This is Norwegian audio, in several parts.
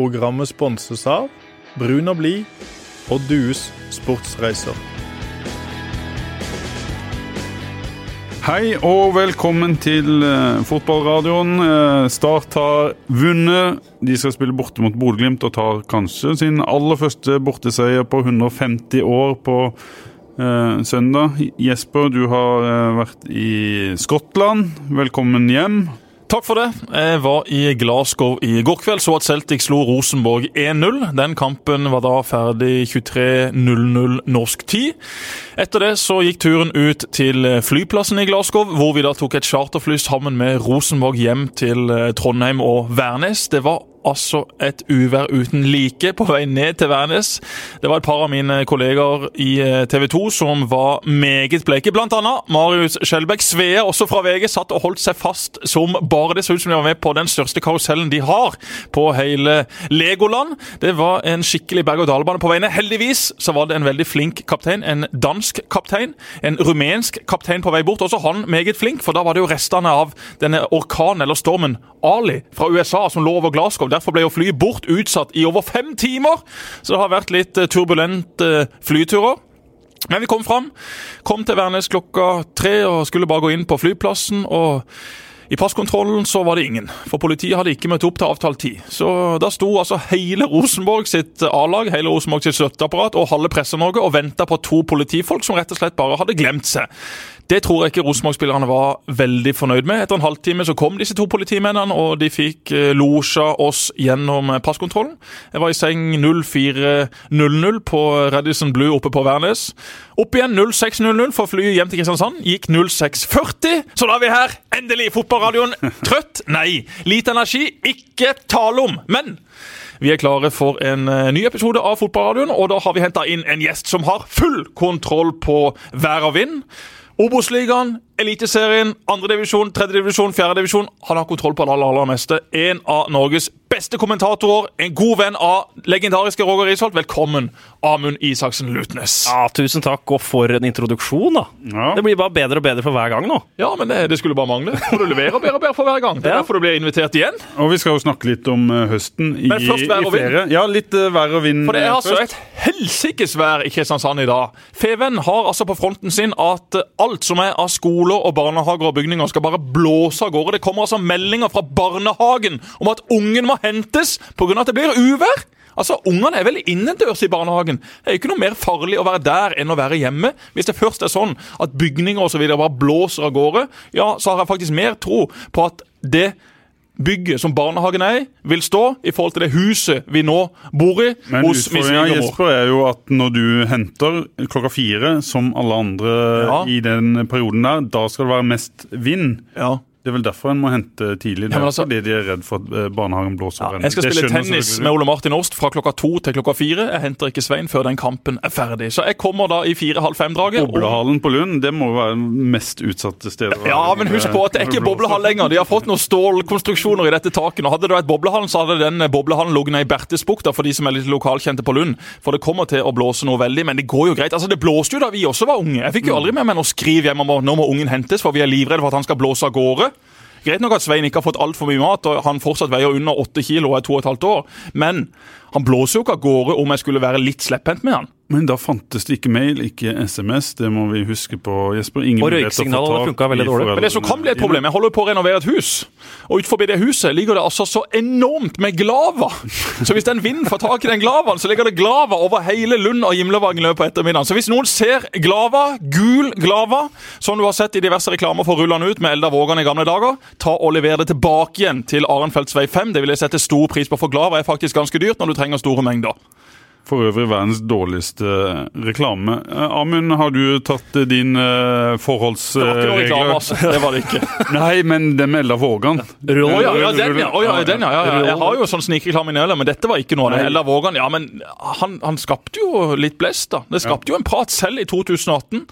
Programmet sponses av Brun og blid og Dues sportsreiser. Hei og velkommen til uh, fotballradioen. Uh, Start har vunnet. De skal spille borte mot Bodø-Glimt og tar kanskje sin aller første borteseier på 150 år på uh, søndag. Jesper, du har vært i Skottland. Velkommen hjem. Takk for det. Jeg var i Glasgow i går kveld, så at Celtic slo Rosenborg 1-0. Den kampen var da ferdig 23.00 norsk tid. Etter det så gikk turen ut til flyplassen i Glasgow, hvor vi da tok et charterfly sammen med Rosenborg hjem til Trondheim og Værnes. Det var altså et uvær uten like på vei ned til Værnes. Det var et par av mine kolleger i eh, TV 2 som var meget bleke. Blant annet Marius Skjelbæk. Svea, også fra VG, satt og holdt seg fast som bare det så ut som de var med på den største karusellen de har på hele Legoland. Det var en skikkelig berg-og-dal-bane på veiene. Heldigvis så var det en veldig flink kaptein. En dansk kaptein. En rumensk kaptein på vei bort. Også han meget flink, for da var det jo restene av denne orkanen eller stormen Ali fra USA som lå over Glasgow. Derfor ble jo flyet bort utsatt i over fem timer. Så det har vært litt eh, turbulente flyturer. Men vi kom fram. Kom til Værnes klokka tre og skulle bare gå inn på flyplassen. og i passkontrollen så var det ingen, for politiet hadde ikke møtt opp til avtalt tid. Så da sto altså hele Rosenborg sitt A-lag, hele Rosenborg sitt støtteapparat og halve Presse-Norge og venta på to politifolk som rett og slett bare hadde glemt seg. Det tror jeg ikke Rosenborg-spillerne var veldig fornøyd med. Etter en halvtime så kom disse to politimennene, og de fikk eh, losja oss gjennom passkontrollen. Jeg var i seng 04.00 på Radisson Blue oppe på Værnes. Opp igjen 06.00 for flyet hjem til Kristiansand. Gikk 06.40, så da er vi her! Endelig! Fotballradioen. Trøtt? Nei. Lite energi? Ikke tale om. Men vi er klare for en eh, ny episode av Fotballradioen, og da har vi henta inn en gjest som har full kontroll på vær og vind. Obos-ligaen, Eliteserien, andredivisjon, tredjedivisjon, fjerdedivisjon. Han har kontroll på det aller, aller meste. En av Norges beste kommentatorer, en god venn av legendariske Roger Risholt. Velkommen, Amund Isaksen Lutnes. Ja, Tusen takk, og for en introduksjon, da. Ja. Det blir bare bedre og bedre for hver gang nå. Ja, men det, det skulle bare mangle. For du leverer bedre og bedre for hver gang. Det er ja. derfor du blir invitert igjen. Og vi skal jo snakke litt om uh, høsten i, men først vær og vind. Ja, litt uh, vær og vind For det er altså først. et helsikes vær i Kristiansand i dag. Feven har altså på fronten sin at alt som er av skoler og barnehager og bygninger, skal bare blåse av gårde. Det kommer altså meldinger fra barnehagen om at ungen må hentes pga. at det blir uvær. Altså, Ungene er vel innendørs i barnehagen. Det er ikke noe mer farlig å være der enn å være hjemme. Hvis det først er sånn at bygninger og videre bare blåser av gårde, ja, så har jeg faktisk mer tro på at det bygget som barnehagen er i, vil stå i forhold til det huset vi nå bor i. Men hos utfordringa Jesper, er jo at når du henter klokka fire, som alle andre ja. i den perioden der, da skal det være mest vind. Ja. Det er vel derfor en må hente tidlig, ja, altså, fordi de er redd for at eh, barnehagen blåser over. Ja, jeg skal spille tennis med Ole Martin Åst fra klokka to til klokka fire. Jeg henter ikke Svein før den kampen er ferdig. Så jeg kommer da i fire-halv fem-draget. Boblehallen på Lund det må være mest utsatte stedet. Ja, men husk på at det er ikke boblehall lenger. De har fått noen stålkonstruksjoner i dette taket. Og hadde det vært boblehallen, så hadde den boblehallen ligget i Bertesbukta for de som er litt lokalkjente på Lund. For det kommer til å blåse noe veldig, men det går jo greit. Altså, Det blåste jo da vi også var unge. Jeg fikk jo aldri med meg noe skriv hjemme om nå må ungen hentes, for vi er livredde for at han skal blåse av gårde. Greit nok at Svein ikke har fått altfor mye mat, og han fortsatt veier under 8 kilo og er to og et halvt år, men han blåser jo ikke av gårde om jeg skulle være litt slepphendt med han. Men da fantes det ikke mail, ikke SMS. Det må vi huske på, Jesper. Ingen og røyksignalene funka veldig dårlig. Men det som kan bli et problem, jeg holder på å renovere et hus, og utenfor det huset ligger det altså så enormt med glava. Så hvis den vinden får tak i den glavaen, så ligger det glava over hele Lund og Gimlevangen løpet på ettermiddagen. Så hvis noen ser glava, gul glava, som du har sett i diverse reklamer for rullende ut med Eldar Vågan i gamle dager, ta og lever det tilbake igjen til Arenfeldts vei 5. Det vil jeg sette stor pris på, for glava er faktisk ganske dyrt når du trenger store mengder. For øvrig verdens dårligste reklame. Eh, Amund, har du tatt eh, din uh, forholdsregler? Det var ikke noe reklame, altså. Det var det ikke. Nei, men det med Eldar Vågan. Å ja, ja, den, ja. Oh, ja, den, ja, ja. Jeg har jo sånn snikreklame i Nøla, men dette var ikke noe av det. Eldar Vågan, ja, men han, han, skapte jo litt blest, da. Det skapte jo en prat selv i 2018.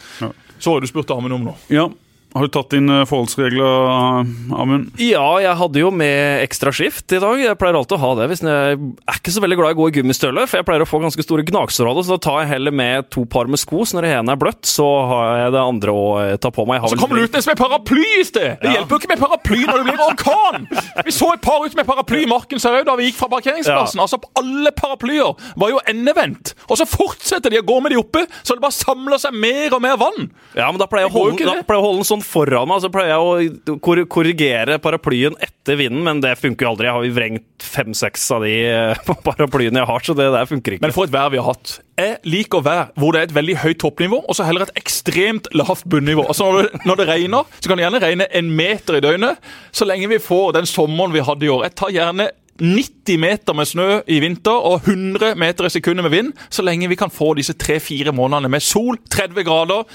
Så har du spurt Amund om noe. Ja, Har du tatt inn forholdsregler, Amund? Ja, jeg hadde jo med ekstra skift i dag. Jeg pleier alltid å ha det. hvis Jeg er ikke så veldig glad i å gå i gummistøvler, for jeg pleier å få ganske store gnagsår av det. Så da tar jeg heller med to par med sko, så når det ene er bløtt, så har jeg det andre å ta på meg. Så kommer du ut med paraply i sted! Det ja. hjelper jo ikke med paraply når det blir orkan! Vi så et par ut med paraply i Marken Sørøy da vi gikk fra parkeringsplassen. Ja. Altså, Alle paraplyer var jo endevendt. Og så fortsetter de å gå med de oppe, så det bare samler seg mer og mer vann. Ja, men da pleier jeg å holde, holde den sånn foran meg, så pleier jeg å korrigere paraplyen etter vinden, men det funker jo aldri. Jeg har jo vrengt fem-seks av de eh, paraplyene jeg har, så det der funker ikke. Men for et vær vi har hatt. Jeg liker vær hvor det er et veldig høyt toppnivå, og så heller et ekstremt lavt bunnivå. Altså når det, når det, regner, så kan det gjerne regne en meter i døgnet, så lenge vi får den sommeren vi hadde i år. Jeg tar gjerne 90 meter med snø i vinter og 100 meter i sekundet med vind, så lenge vi kan få disse tre-fire månedene med sol, 30 grader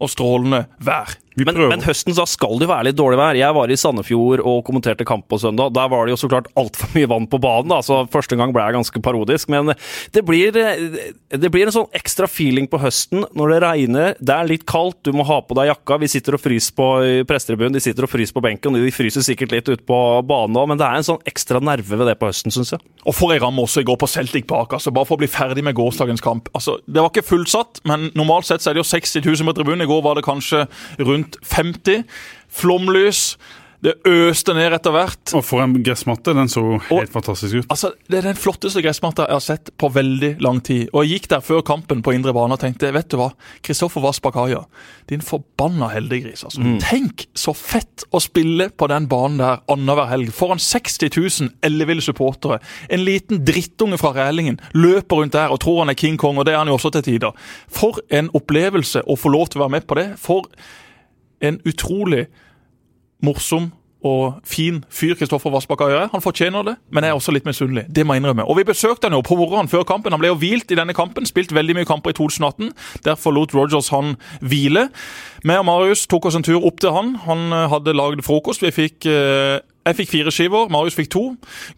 og strålende vær. Men, men, høsten så skal det jo være litt dårlig vær. Jeg var i Sandefjord og kommenterte kamp på søndag. Der var det jo så klart altfor mye vann på banen. Da. Så første gang ble jeg ganske parodisk. Men det blir, det blir, en sånn ekstra feeling på høsten når det regner. Det er litt kaldt, du må ha på deg jakka. Vi sitter og fryser på prestetribunen, de sitter og fryser på benken. De fryser sikkert litt ute på banen òg, men det er en sånn ekstra nerve ved det på høsten, syns jeg. Og for ei ramme også i går på Celtic Park, altså, bare for å bli ferdig med gårsdagens kamp. Altså, det var ikke fullsatt, men normalt sett så er det jo 60 000 på tribunen. I går var det kanskje rundt 50. Flomlys. Det øste ned etter hvert. Og for en gressmatte. Den så helt og, fantastisk ut. Altså, Det er den flotteste gressmatta jeg har sett på veldig lang tid. Og Jeg gikk der før kampen på indre bane og tenkte vet du hva, Kristoffer Vassbakaya, din forbanna heldiggris. Altså. Mm. Tenk så fett å spille på den banen der annenhver helg. Foran 60 000 elleville supportere. En liten drittunge fra Rælingen løper rundt der og tror han er King Kong, og det er han jo også til tider. For en opplevelse å få lov til å være med på det. For en utrolig morsom og fin fyr Kristoffer Vassbakk gjør. Han fortjener det, men jeg er også litt misunnelig. Det må jeg innrømme. Og Vi besøkte han jo på morgenen før kampen. Han ble jo hvilt i denne kampen. Spilt veldig mye kamper i 2018. Derfor lot Rogers han hvile. Vi og Marius tok oss en tur opp til han. Han eh, hadde lagd frokost. Vi fikk eh, jeg fikk fire skiver, Marius fikk to.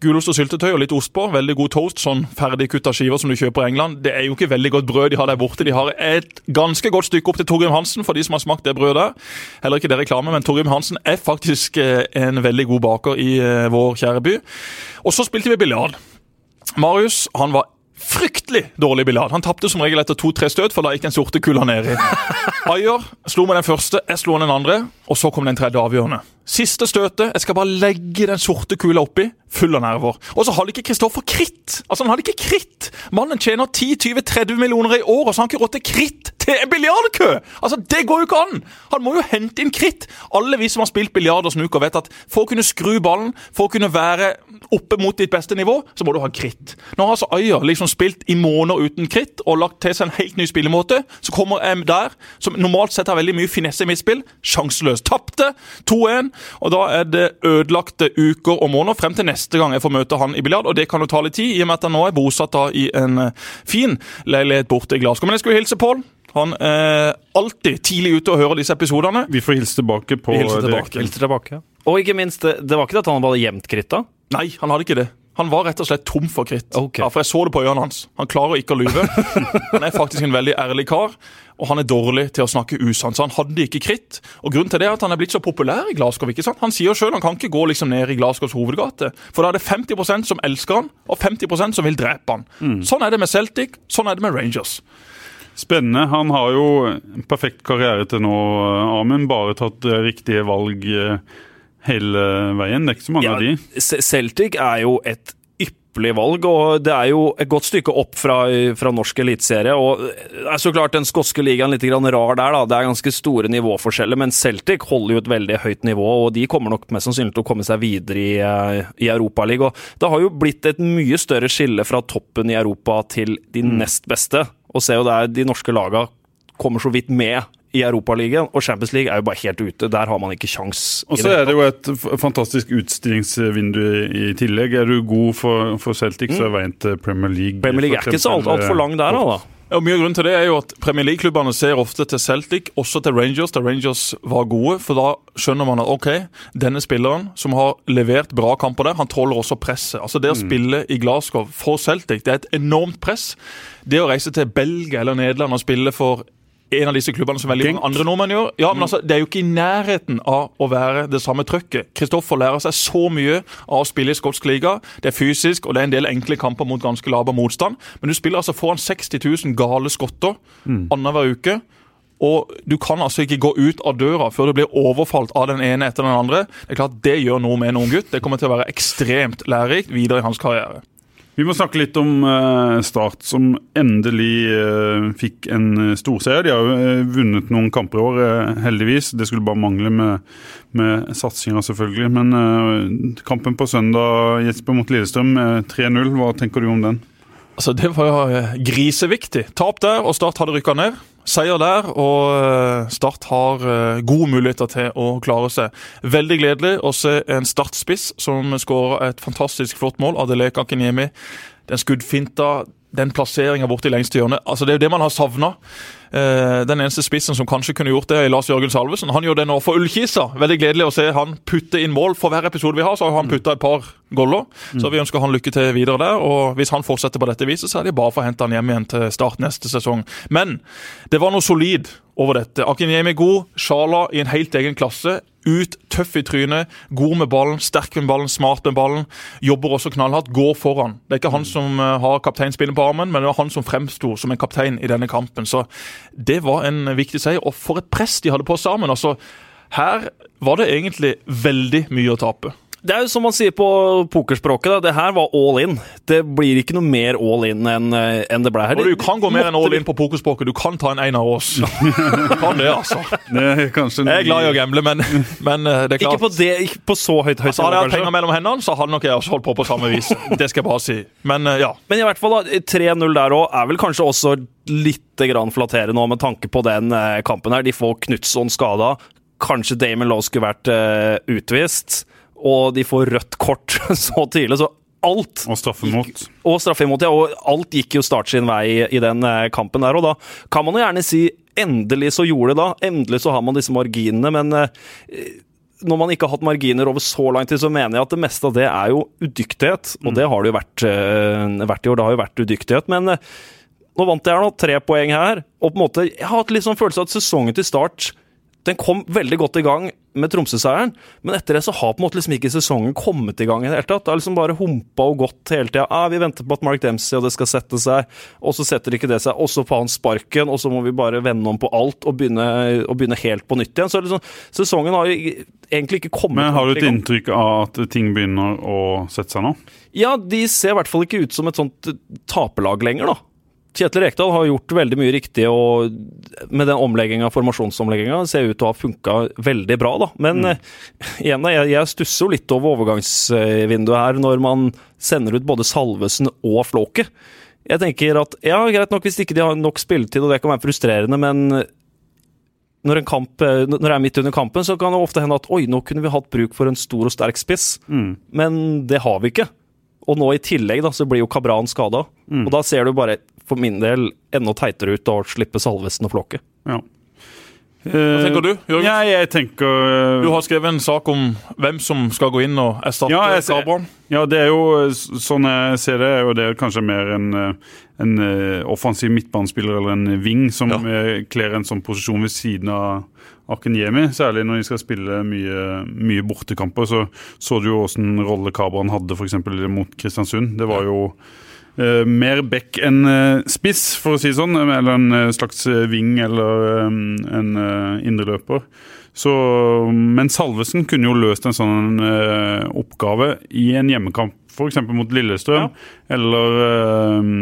Gulost og syltetøy og litt ost på. Veldig god toast. Sånn ferdigkutta skiver som du kjøper i England. Det er jo ikke veldig godt brød de har der borte. De har et ganske godt stykke opp til Torgrim Hansen, for de som har smakt det brødet der. Heller ikke det reklame, men Torgrim Hansen er faktisk eh, en veldig god baker i eh, vår kjære by. Og så spilte vi biljard. Marius han var fryktelig dårlig biljard. Han tapte som regel etter to-tre støt, for da gikk den sorte kula nedi. Ayer slo med den første, jeg slo den andre, og så kom den tredje avgjørende. Siste støtet. Jeg skal bare legge den sorte kula oppi. Full av nerver. Og så hadde ikke Kristoffer kritt! Altså, han hadde ikke kritt! Mannen tjener 10-20-30 millioner i år, og så har han ikke råd til kritt til en biljardkø! Altså, Det går jo ikke an! Han må jo hente inn kritt! Alle vi som har spilt biljard og snooker, vet at for å kunne skru ballen, for å kunne være oppe mot ditt beste nivå, så må du ha kritt. Nå har altså Ayer liksom spilt i måneder uten kritt og lagt til seg en helt ny spillemåte. Så kommer M der, som normalt sett har veldig mye finesse i mitt spill, sjanseløs. Tapte 2-1. Og Da er det ødelagte uker og måneder frem til neste gang jeg får møte han i biljard. Og det kan jo ta litt tid, i og med at han nå er bosatt da i en eh, fin leilighet borte i Glasgow. Men jeg skulle hilse Pål. Han er alltid tidlig ute og hører disse episodene. Vi får hilse tilbake på hilse tilbake. Hilse tilbake. Og ikke minst, det var ikke det at han hadde gjemt krittet? Nei, han hadde ikke det. Han var rett og slett tom for kritt. Okay. Ja, for Jeg så det på øynene hans. Han klarer ikke å lyve. Han er faktisk en veldig ærlig kar, og han er dårlig til å snakke usant. Så han hadde ikke kritt. Og Grunnen til det er at han er blitt så populær i Glasgow. ikke sant? Han sier sjøl han kan ikke gå liksom ned i Glasgows hovedgate. For da er det 50% som elsker han, og 50% som vil drepe han. Mm. Sånn er det med Celtic, sånn er det med Rangers. Spennende. Han har jo en perfekt karriere til nå, Amund. Bare tatt riktige valg eh, hele veien. Det er ikke så mange ja, av de. Celtic er jo et ypperlig valg, og det er jo et godt stykke opp fra, fra norsk eliteserie. og Det er så klart den skotske ligaen litt rar der, da. Det er ganske store nivåforskjeller, men Celtic holder jo et veldig høyt nivå, og de kommer nok mest sannsynlig til å komme seg videre i, eh, i Europaligaen. Det har jo blitt et mye større skille fra toppen i Europa til de mm. nest beste, og ser jo der de norske lagene kommer så vidt med i Europaligaen, og Champions League er jo bare helt ute. Der har man ikke kjangs. Og så er det jo et fantastisk utstillingsvindu i tillegg. Er du god for, for Celtic, mm. så er veien til Premier League Premier League er ikke så altfor alt lang der, da. Ja, mye av grunnen til det er jo at Premier League-klubbene ser ofte til Celtic, også til Rangers, da Rangers var gode. For da skjønner man at ok, denne spilleren som har levert bra kamper der, han tåler også presset. Altså Det å mm. spille i Glasgow for Celtic, det er et enormt press. Det å reise til Belgia eller Nederland og spille for en av disse klubbene som veldig mange andre nordmenn gjør. Ja, men altså, Det er jo ikke i nærheten av å være det samme trøkket. Kristoffer lærer seg så mye av å spille i skotsk liga. Det er fysisk, og det er en del enkle kamper mot ganske laber motstand. Men du spiller altså foran 60 000 gale skotter annenhver uke. Og du kan altså ikke gå ut av døra før du blir overfalt av den ene etter den andre. Det er klart det gjør noe med en ung gutt. Det kommer til å være ekstremt lærerikt videre i hans karriere. Vi må snakke litt om eh, Start, som endelig eh, fikk en eh, storseier. De har jo vunnet noen kamper i år, heldigvis. Det skulle bare mangle med, med satsinga, selvfølgelig. Men kampen på søndag Jesper mot Lillestrøm, eh, 3-0. Hva tenker du om den? Altså, Det var griseviktig. Tap der, og Start hadde rykka ned. Seier der, og eh, Start har eh, gode muligheter til å klare seg. Veldig gledelig å se en Start-spiss som skårer et fantastisk flott mål. Adeleke Akinyemi. Den skuddfinta, den plasseringa borti lengste hjørne. Altså, det er jo det man har savna. Den eneste spissen som kanskje kunne gjort det, er Lars Jørgen Salvesen. Han gjorde det nå for Ullkisa. Veldig gledelig å se han putte inn mål. For hver episode vi har, så har han putta et par goller. Så vi ønsker han lykke til videre der. Og hvis han fortsetter på dette viset, så er det bare for å hente han hjem igjen til start neste sesong. Men det var noe solid over dette. Akinyemi god, Sjala i en helt egen klasse. Ut, tøff i trynet, god med ballen, sterk med ballen, smart med ballen. Jobber også knallhardt, går foran. Det er ikke han som eh, har kapteinspillet på armen, men det var han som fremsto som en kaptein i denne kampen. Så det var en viktig seier. Og for et press de hadde på sammen. altså her var det egentlig veldig mye å tape. Det er jo som man sier på pokerspråket, da. det her var all in. Det blir ikke noe mer all in enn en det ble her. Og du kan gå mer enn all in på pokerspråket. Du kan ta en en av oss. Du kan det, altså. Det er kanskje Jeg er glad i å gamble, men, men eh, det er klart Ikke på, det, ikke på så høyt høyt Så hadde jeg hatt penger mellom hendene, så hadde nok jeg også holdt på på samme vis. Det skal jeg bare si. Men eh, ja. Men i hvert fall 3-0 der òg er vel kanskje også litt grann flatterende med tanke på den eh, kampen her. De får Knutson skada. Kanskje Damon Lowe skulle vært eh, utvist. Og de får rødt kort så tidlig. Så alt Og straffe imot. og straffe imot, ja. Og alt gikk jo Start sin vei i den eh, kampen der. Og da kan man jo gjerne si endelig så gjorde det da. Endelig så har man disse marginene, men eh, når man ikke har hatt marginer over så lang tid, så mener jeg at det meste av det er jo udyktighet. Og det har det jo vært, eh, vært i år. Det har jo vært udyktighet. Men nå vant jeg nå tre poeng her, og på en måte, jeg har hatt litt sånn følelse av at sesongen til Start den kom veldig godt i gang med Tromsø-seieren, men etter det så har på en måte liksom ikke sesongen kommet i gang i det hele tatt. Det har liksom bare humpa og gått hele tida. Ah, vi venter på at Mark Dempsey og det skal sette seg, og så setter ikke det seg. Og så får han sparken, og så må vi bare vende om på alt og begynne, og begynne helt på nytt igjen. Så liksom, sesongen har jo egentlig ikke kommet Men har du et inntrykk av at ting begynner å sette seg nå? Ja, de ser i hvert fall ikke ut som et sånt taperlag lenger, da. Kjetil Rekdal har gjort veldig mye riktig, og med den omlegginga, formasjonsomlegginga ser ut til å ha funka veldig bra, da. Men mm. igjen, jeg, jeg stusser jo litt over overgangsvinduet her, når man sender ut både Salvesen og Flåke. Jeg tenker at ja, greit nok hvis ikke de har nok spilletid, og det kan være frustrerende, men når, en kamp, eh, når det er midt under kampen, så kan det ofte hende at oi, nå kunne vi hatt bruk for en stor og sterk spiss, men det har vi ikke. Og nå i tillegg da, så blir jo Kabran skada, og da ser du bare, for min del, enda teitere ut å slippe Salvesen og Flåke. Ja. Hva tenker du, Jørgen? Ja, jeg tenker eh, Du har skrevet en sak om hvem som skal gå inn og erstatte Ja, jeg Ja, det er jo sånn jeg ser det, er jo det kanskje mer en, eh, en eh, offensiv midtbanespiller eller en wing som Ja. eh, kler en sånn posisjon ved siden av Akinyemi. Særlig når de skal spille mye, mye bortekamper. Så så du jo åssen rolle Kabran hadde f.eks. mot Kristiansund. Det var jo eh, mer back enn uh, spiss, for å si det sånn. Eller en uh, slags ving eller um, en uh, indreløper. Men Salvesen kunne jo løst en sånn eh, oppgave i en hjemmekamp, f.eks. mot Lillestrøm. Eller øh,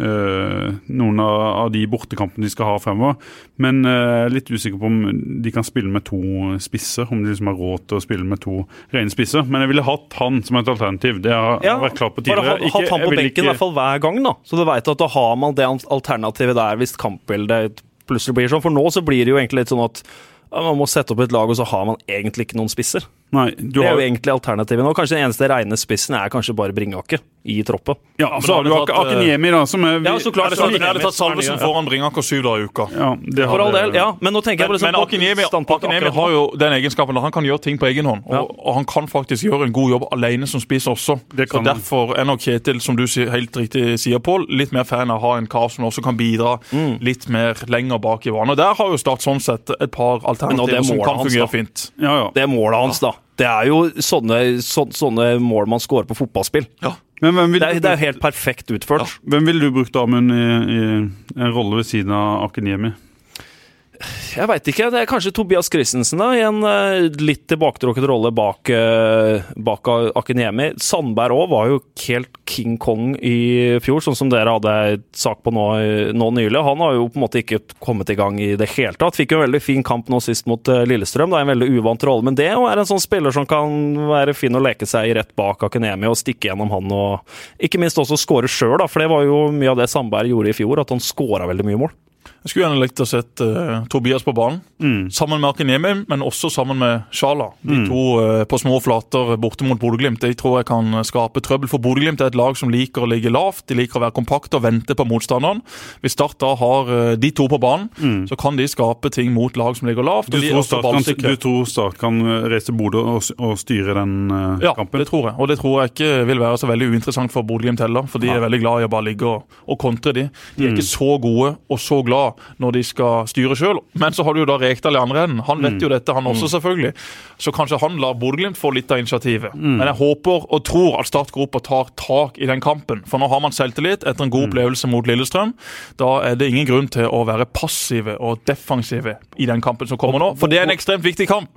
øh, noen av, av de bortekampene de skal ha fremover. Men jeg jeg er litt usikker på om de kan spille med to spisser. Om de liksom har råd til å spille med to rene spisser. Men jeg ville hatt han som et alternativ. Det har Ja, vært klart på tidligere. Bare hatt han på benken benken i hvert fall hver gang, da. Så du veit at da har man det alternativet der hvis kampbildet plutselig blir sånn. For nå så blir det jo egentlig litt sånn at man må sette opp et lag, og så har man egentlig ikke noen spisser. Nei, du Det er har jo egentlig alternativet nå. Kanskje den eneste reine spissen er kanskje bare Bringaker i troppen. Ja, ja så har du tatt, eh, Akiniemi, da, som er Ja, så klart, Jeg hadde, tatt Salvesen foran Bringaker syv dager i uka. Ja, det For all del, ja. Men nå tenker jeg på det men Akiniemi, Akiniemi har jo den egenskapen at han kan gjøre ting på egen hånd. Og, Ja. og han kan faktisk gjøre en god jobb alene som spiss også. Det Så. Derfor er nok Kjetil, som du helt riktig sier, Pål, litt mer fan av å ha en kar som også kan bidra Mm. litt mer lenger bak i banen. Og Der har jo Start sånn sett et par Men alternativer som kan fungere fint. Ja, ja. Det er målet hans, da. Det er jo sånne, så, sånne mål man scorer på fotballspill. Men hvem vil, Det er, det er helt perfekt utført. hvem vil du brukt Amund i, i en rolle ved siden av Akiniemi? Jeg veit ikke. Det er kanskje Tobias Christensen da, i en eh, litt tilbaketrukket rolle bak, uh, bak Akiniemi. Sandberg òg var jo helt King Kong i fjor, sånn som dere hadde sak på nå, nå nylig. Han har jo på en måte ikke kommet i gang i det hele tatt. Fikk jo en veldig fin kamp nå sist mot eh, Lillestrøm. Det er en veldig uvant rolle, men det er en sånn spiller som kan være fin å leke seg i rett bak Akiniemi og stikke gjennom han, og ikke minst også skåre sjøl, for det var jo mye av det Sandberg gjorde i fjor, at han skåra veldig mye mål. Jeg skulle gjerne likt å sett uh, Tobias på banen, sammen med Akiniemi, men også sammen med Sjala. De to uh, på små flater borte mot Bodø-Glimt. Jeg tror jeg kan skape trøbbel. For Bodø-Glimt er et lag som liker å ligge lavt, de liker å være kompakte og vente på motstanderen. Hvis Start da har uh, de to på banen, så kan de skape ting mot lag som ligger lavt. Du tror, Start kan, du tror Start kan reise til Bodø og, og styre den eh, Ja, kampen? det tror jeg. Og det tror jeg ikke vil være så veldig uinteressant for Bodø-Glimt heller. For de er veldig glad i å bare ligge og, og kontre de. De er ikke så gode og så glad når de skal styre sjøl. Men så har du jo da Rekdal i andre enden. Han vet jo dette, han også, selvfølgelig. Så kanskje han lar Bodø-Glimt få litt av initiativet. Men jeg håper og tror at Start og tar tak i den kampen. For nå har man selvtillit etter en god opplevelse mot Lillestrøm. Da er det ingen grunn til å være passive og defensive i den kampen som kommer nå. For det er en ekstremt viktig kamp.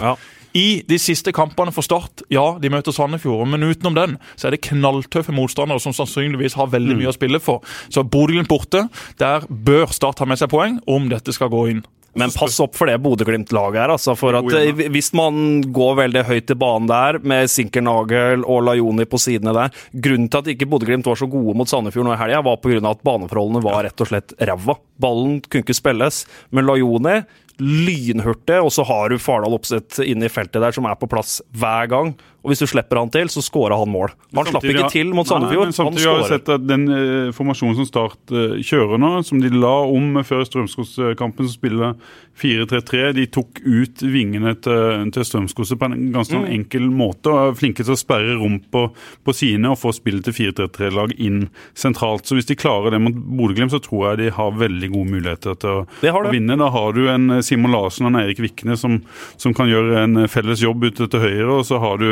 I de siste kampene for Start, ja, de møter Sandefjord, men utenom den så er det knalltøffe motstandere som sannsynligvis har veldig mye å spille for. Så Bodø-Glimt borte, der bør Start ha med seg poeng om dette skal gå inn. Men pass opp for det Bodø-Glimt-laget her. Altså, for at eh, Hvis man går veldig høyt i banen der, med Sinkernagel og Lajoni på sidene der Grunnen til at ikke Bodø-Glimt var så gode mot Sandefjord nå i helga, var pga. at baneforholdene var rett og slett ræva. Ballen kunne ikke spilles. Men Lajoni lynhurtig, og så har du Fardal Opseth inne i feltet der som er på plass hver gang. Og hvis du slipper han til, så scorer han mål. Han slapp ikke til mot Nei, Sandefjord. men Han samtidig har jeg sett at den uh, formasjonen som Start uh, kjører nå, som de la om før Strømsgodskampen, som spiller 4-3-3, de tok ut vingene til, til Strømsgodset på en ganske Mm. sånn enkel måte. og er flinke til å sperre rom på, på sidene og få spillet til 4-3-3-lag inn sentralt. Så hvis de klarer det mot Bodø-Glimt, så tror jeg de har veldig gode muligheter til å, Det har å vinne. Da har du en eh, Simon Larsen og en Eirik Vikne som, som kan gjøre en felles jobb ute til høyre, og så har du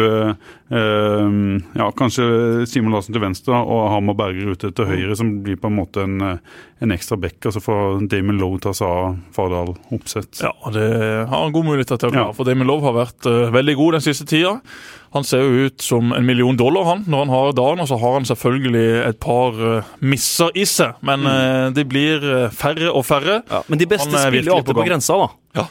ja, kanskje Simon Larsen til venstre og Hamar Berger ute til høyre, som blir på en måte en, eh, en ekstra back. altså så får Damon Lowe ta seg av Fardal Opseth. Ja, det har han god mulighet til å klare. Ja. For Damon Lowe har vært eh, veldig god den siste tida. Han ser jo ut som en million dollar han, når han har dagen, og så har han selvfølgelig et par eh, misser i seg. Men eh, de blir eh, færre og færre. Ja, men de beste er spiller jo alltid på på grensa, da. Ja.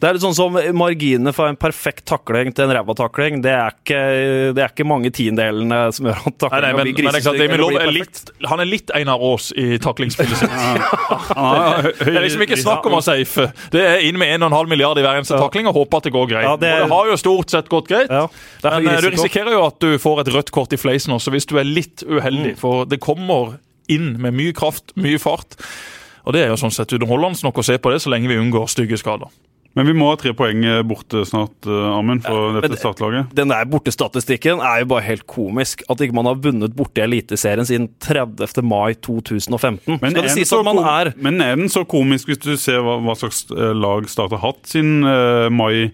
Det er litt sånn som Marginene for en perfekt takling til en ræva takling. Det er ikke, det er ikke mange tiendelene som gjør at taklinga men, blir er er perfekt. litt, han er litt Einar Aas i taklingsspillet sitt. det er liksom ikke snakk om å safe. Det er inn med 1,5 milliard i hver eneste takling og håpe at det går greit. Ja, det er- det har jo stort sett gått greit. Ja, Men eh, du risikerer jo at du får et rødt kort i fleisen også, hvis du er litt Mm. uheldig. For det kommer inn med mye kraft, mye fart. Og det er jo sånn sett underholdende nok å se på det, så lenge vi unngår stygge skader. Men vi må ha tre poeng eh, borte snart, eh, Amund, for ja, dette startlaget. Den der bortestatistikken er jo bare helt komisk. At ikke man har vunnet borte i Eliteserien siden 30. mai 2015. Men Skal det sies at man er men er den så komisk hvis du ser hva, hva slags eh, lag Start har hatt siden uh, mai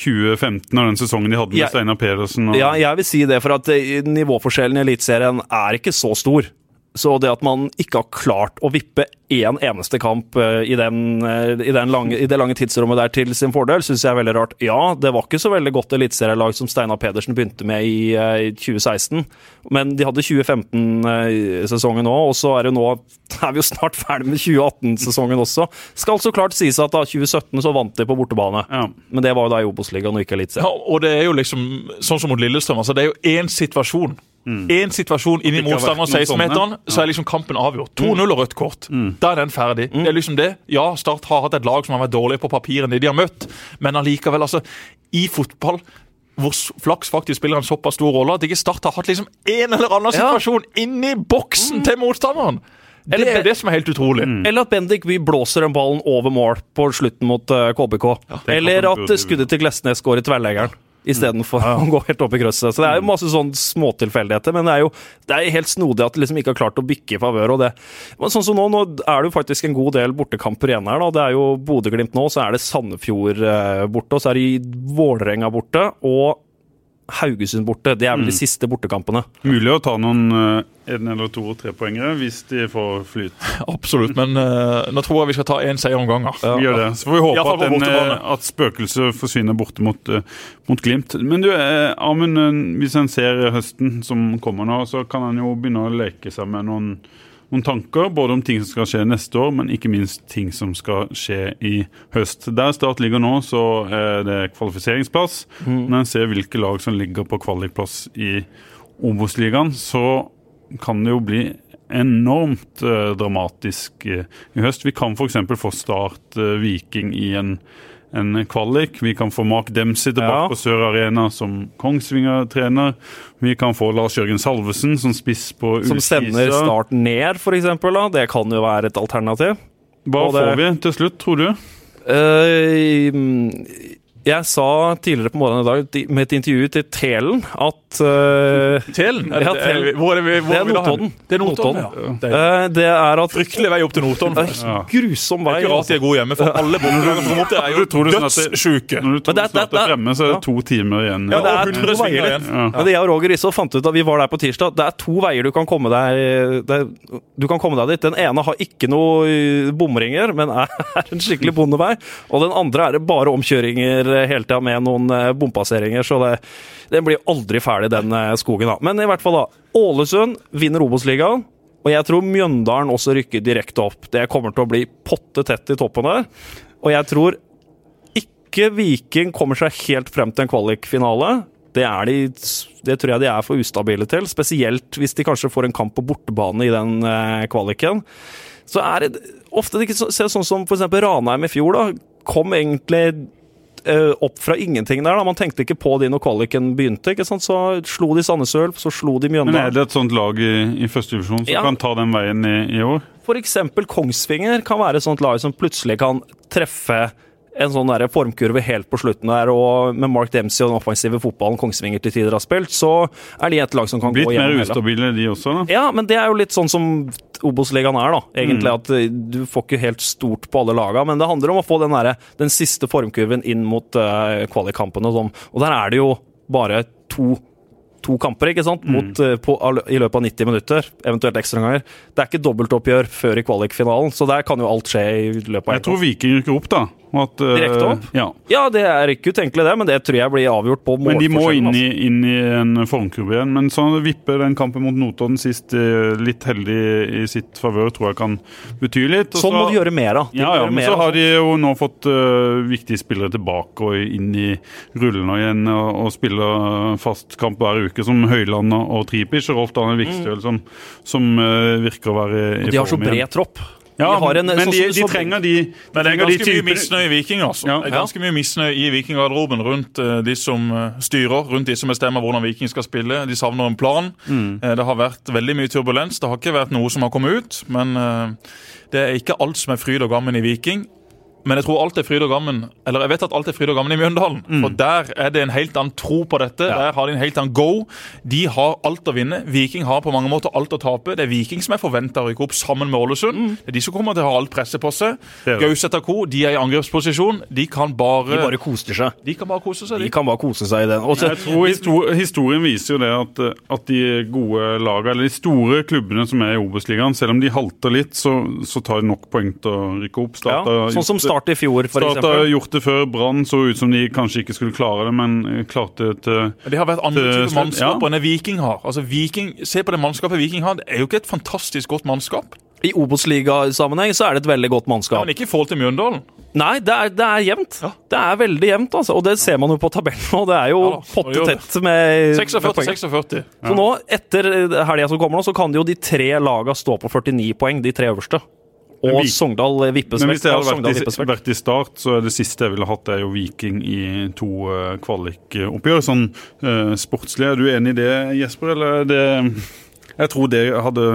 2015 og den sesongen de hadde med Ja. Steinar Pedersen? Og, Ja, jeg vil si det, for at eh, nivåforskjellen i Eliteserien er ikke så stor. Så det at man ikke har klart å vippe én eneste kamp eh, i, den, eh, i, den lange, i det lange tidsrommet der til sin fordel, syns jeg er veldig rart. Ja, det var ikke så veldig godt eliteserielag som Steinar Pedersen begynte med i, eh, i 2016, men de hadde 2015-sesongen òg, og så er det nå er vi jo snart ferdig med 2018-sesongen også. Skal så klart sies at da 2017 så vant de på bortebane, Ja. men det var jo da i Obos-ligaen og ikke Ja, og det er jo liksom sånn som mot Lillestrøm. altså Det er jo én situasjon. Én situasjon inn i Mm. Ikke har motstanderen 16-meteren, så er liksom kampen avgjort. 2-0 og rødt kort. Mm. Da er den ferdig. Det er liksom det. Ja, Start har hatt et lag som har vært dårligere på papir enn det de har møtt, men allikevel, altså I fotball hvor flaks faktisk spiller en såpass stor rolle at ikke Start har hatt liksom en eller annen Ja. situasjon inni boksen til motstanderen. Det Eller- er det som er helt utrolig. Eller at Bendik Bye blåser den ballen over mål på slutten mot eh, KBK. Ja, Eller at eh, skuddet til Glesnes går i tverrleggeren. Istedenfor å gå helt opp i krøsset. Så det er jo masse sånn småtilfeldigheter, men det er jo det er helt snodig at de liksom ikke har klart å bikke i favør. og det. Men sånn som nå, nå er det jo faktisk en god del bortekamper igjen her. da. Det er jo Bodø-Glimt nå, så er det Sandefjord eh, borte, og så er det Vålerenga borte. og Haugesund borte. Det er vel de siste bortekampene. Mulig å ta noen eh, en eller to trepoengere hvis de får flyt. Absolutt, men uh, nå tror jeg vi skal ta én seier om gangen. Vi gjør det. Så får vi håpe at, den, eh, at spøkelset forsvinner borte mot, uh, mot Glimt. Men du, uh, Amund, hvis en ser høsten som kommer nå, så kan en jo begynne å leke seg med noen, noen tanker. Både om ting som skal skje neste år, men ikke minst ting som skal skje i høst. Der Start ligger nå, så er det kvalifiseringsplass. Når en ser hvilke lag som ligger på kvalikplass i Obos-ligaen, så kan det jo bli enormt eh, dramatisk eh, i høst. Vi kan f.eks. få Start eh, Viking i en, en kvalik. Vi kan få Mark Dempsey tilbake Ja. på Sør Arena som Kongsvinger-trener. Vi kan få Lars Jørgen Salvesen som spiss på Som sender. Start ned, f.eks. Det kan jo være et alternativ. Hva det- får vi til slutt, tror du? Eh, jeg sa tidligere på morgenen i dag med et intervju til Telen at uh, Telen? Er Ja, det, er, Telen. hvor er vi- hvor Det er? Notodden. Det er Notodden, ja. Det er eh, det er at fryktelig vei opp til Notodden. Grusom vei. Det er ikke rart de er gode hjemme, for alle bortelagene som opp der, er jo dødssjuke. Når du tror du er- snart er fremme, så er det to timer igjen. Ja, det er to 100 veier, igjen. Ja. Men det jeg og Roger Risso fant ut da vi var der på tirsdag, det er to veier du kan komme deg det, Du kan komme deg dit. Den ene har ikke noe eh, bomringer, men er en skikkelig bondevei. Og den andre er det bare omkjøringer hele tida med noen eh, bompasseringer, så det, den blir aldri ferdig, den eh, skogen. da. Men i hvert fall, da. Ålesund vinner Obos-ligaen. Og jeg tror Mjøndalen også rykker direkte opp. Det kommer til å bli potte tett i toppen der. Og jeg tror ikke Viking kommer seg helt frem til en kvalikfinale. Det, de, det tror jeg de er for ustabile til, spesielt hvis de kanskje får en kamp på bortebane i den eh, kvaliken. Så er det ofte det ikke så, sånn som f.eks. Ranheim i fjor, da. Kom egentlig eh, opp fra ingenting der. da. Man tenkte ikke på de når kvaliken begynte. ikke sant? Så slo de Sandnes Ulf, så slo de Men er det et sånt lag i, i første divisjon som Ja. kan ta den veien i, i år? Eksempel Kongsvinger kan være et sånt lag som plutselig kan treffe en sånn der formkurve helt på slutten der, og med Mark Dempsey og den offensive fotballen Kongsvinger til tider har spilt, så er de et lag som kan Blitt gå gjennom gjennom hele. ustabile, de også, da? Ja, men det er jo litt sånn som Obos-ligaen er, da. Egentlig Mm. at eh, du får ikke helt stort på alle laga, men det handler om å få den, der, den siste formkurven inn mot uh, kvalikkampene og sånn. Og der er det jo bare to To kamper ikke sant? Mm. Mot, mm. på, i løpet av 90 minutter, eventuelt ekstraomganger. Det er ikke dobbeltoppgjør før i kvalikfinalen, så der kan jo alt skje i løpet av Jeg tror Viking rykker opp, da. At, eh, Direkte opp? Ja. Ja, det er ikke utenkelig, det, men det tror jeg blir avgjort på målforskjellen. Men de må inn altså. i, inn i en formkurve igjen. Men så vipper den kampen mot Notodden sist eh, litt heldig i sitt favør, tror jeg kan bety litt. Og Sånn må så- de gjøre mer av. Ja, ja, men så har de jo nå fått uh, viktige spillere tilbake og inn i rullene igjen og, og spiller fast kamp hver uke, som Høyland og Tripic og Rolf Daniel Vikstøl, som, som uh, virker å være i Mm. De har så form igjen. bred tropp. Ja, de har en, men sånn de, de trenger de, de, Men det er ganske de mye misnøye i Viking. altså. Ja. Det er ganske mye misnøye i Vikinggarderoben rundt uh, de som eh, styrer, rundt de som bestemmer hvordan Viking skal spille. De savner en plan. Mm. Uh, Det har vært veldig mye turbulens. Det har ikke vært noe som har kommet ut. Men uh, det er ikke alt som er fryd og gammen i Viking. Men jeg tror alt er fryd og gammen Eller jeg vet at alt er fryd og gammen i Mjøndalen. Mm. For der er det en helt annen tro på dette. Der har de en helt annen go. De har alt å vinne. Viking har på mange måter alt å tape. Det er Viking som er forventa å rykke opp sammen med Ålesund. Det er de som kommer til å ha alt presset på seg. Mm. Gauseth og co. De er i angrepsposisjon. De kan bare, De bare koser seg. de kan bare kose seg. De De. kan bare kose seg i den. Også, Jeg tror histor Historien viser jo det at, at de gode lagene, eller de store klubbene som er i Obos-ligaen, selv om de halter litt, så, så tar de nok poeng til å rykke opp. ja, sånn som det- Start i fjor, for Start har gjort det før. Brann så ut som de kanskje ikke skulle klare det, men eh, klarte det til Det har vært andre Til typer slutt, mannskaper ja. enn det Viking har. Altså Viking, Se på det mannskapet Viking har. Det er jo ikke et fantastisk godt mannskap. I Obos-ligasammenheng så er det et veldig godt Ja, mannskap. men ikke i forhold til Mjøndalen. Nei, det er, det er jevnt. Ja. Det er veldig jevnt, altså. Og det ser man jo på tabellen nå. Det er jo Ja pottetett med, med 46-46. Så nå, etter helga som kommer nå, så kan jo de tre laga stå på 49 poeng, de tre øverste. Og vi- Sogndal Men vippes hvis jeg hadde vært i, vært i start, så er det siste jeg ville hatt, det er jo Viking i to uh, kvalikoppgjør. Sånn uh, sportslig, er du enig i det, Jesper? Eller er det Jeg tror det hadde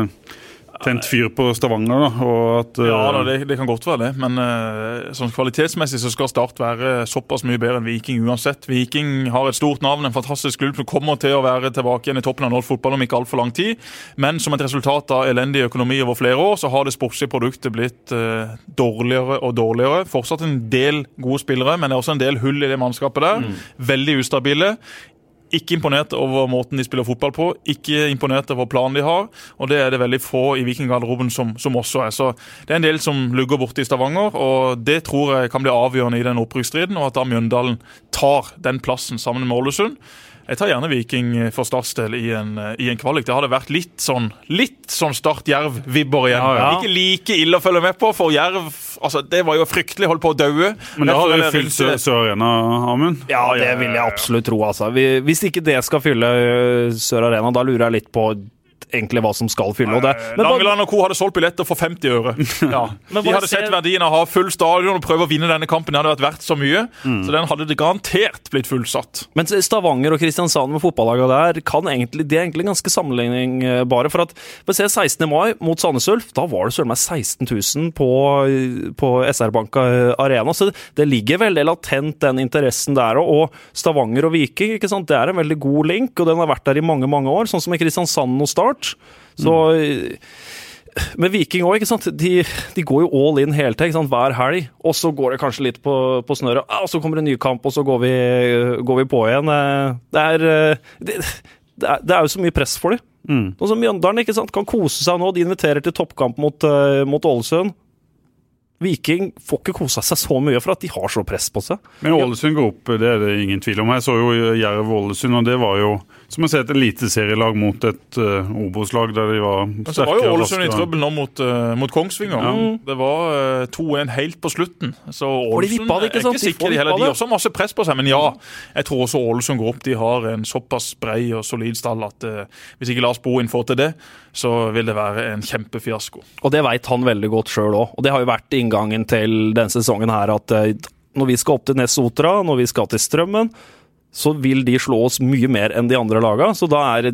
tent fyr på Stavanger, da. Og at Ja, da, det, det kan godt være det, men uh, sånn kvalitetsmessig så skal Start være såpass mye bedre enn Viking uansett. Viking har et stort navn, en fantastisk klubb som kommer til å være tilbake igjen i toppen av norsk fotball om ikke altfor lang tid. Men som et resultat av elendig økonomi over flere år, så har det sportslige produktet blitt uh, dårligere og dårligere. Fortsatt en del gode spillere, men det er også en del hull i det mannskapet der. Veldig ustabile. Ikke imponert over måten de spiller fotball på, ikke imponert over planen de har. Og det er det veldig få i Vikinggarderoben som, som også er. Så det er en del som lugger borte i Stavanger, og det tror jeg kan bli avgjørende i den opprykksstriden. Og at da Mjøndalen tar den plassen sammen med Ålesund. Jeg tar gjerne Viking for Starts del i en, i en kvalik. Det hadde vært litt sånn litt sånn Start-Jerv-vibber igjen. Ja, ja. Ikke like ille å følge med på, for Jerv altså, det var jo fryktelig, holdt på å daue. Men da har hadde vil fylt Sør Sør Arena, Amund? Ja, det vil jeg absolutt tro. Altså. Hvis ikke det skal fylle Sør Arena, da lurer jeg litt på egentlig hva som skal fylle. Og det, men Langeland og co. hadde solgt billetter for 50 øre. Ja. Men De hadde se- sett verdien av å ha full stadion og prøve å vinne denne kampen. Det hadde vært verdt så mye. Mm. Så den hadde det garantert blitt fullsatt. Men Stavanger og Kristiansand med fotballagene der kan egentlig, de er egentlig ganske sammenlignbare. For at vi ser 16. mai mot Sandnes Ulf, da var det søren meg 16 000 på, på SR-Bank Arena. Så det ligger veldig latent, den interessen der òg. Og Stavanger og Viking, ikke sant? det er en veldig god link, og den har vært der i mange mange år. Sånn som i Kristiansand og Start. Så med Viking òg, ikke sant. De, de går jo all in hele tida, hver helg. Og så går det kanskje litt på, på snøret, ah, og så kommer det en ny kamp, og så går vi, går vi på igjen. Det er, det, det er Det er jo så mye press for dem. Mm. Sånn som Mjøndalen ikke sant? kan kose seg nå. De inviterer til toppkamp mot, eh, mot Ålesund. Viking får ikke kosa seg så mye for at de har så press på seg. Men Ålesund går opp, det er det ingen tvil om. Jeg så jo Jerv-Ålesund, og det var jo som å se et eliteserielag mot et uh, Obos-lag der de var Men så var jo Ålesund i trøbbel nå mot, uh, mot Kongsvinger. Det var uh, 2-1 helt på slutten. Så Ålesund ikke er sant? ikke De sikre, de heller. De det. har også masse press på seg. Men ja, jeg tror også Ålesund går opp. De har en såpass brei og solid stall at uh, hvis ikke Lars Bohin får til det, så vil det være en kjempefiasko. Og det veit han veldig godt sjøl òg. Og det har jo vært inngangen til denne sesongen her at eh, når vi skal opp til Nesotra, når vi skal til Strømmen, så vil de slå oss mye mer enn de andre laga. Så da er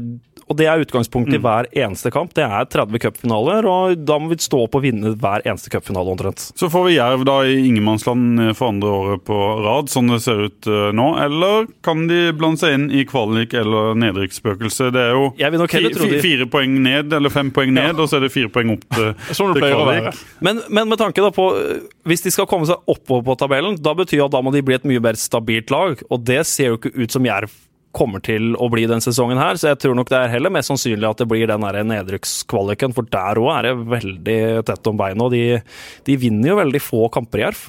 og det er utgangspunktet i hver eneste kamp. Det er 30 cupfinaler, og da må vi stå opp og vinne hver eneste cupfinale omtrent. Så får vi Jerv da i ingenmannsland for andre året på rad, sånn det ser ut eh, nå. Eller kan de blande seg inn i kvalik eller nedrykksspøkelset? Det er jo de- fire poeng ned eller fem poeng ned, og så er det fire poeng opp til, Som til kvalik. Men, men med tanke da på øh, Hvis de skal komme seg oppover på tabellen, da betyr at da må de bli et mye mer stabilt lag. Og det ser jo ikke ut som Jerv kommer til å bli den sesongen her, så jeg tror nok det er heller mest sannsynlig at det blir den nedrykkskvaliken, for der òg er det veldig tett om beina. De, de vinner jo veldig få kamper i Jerv.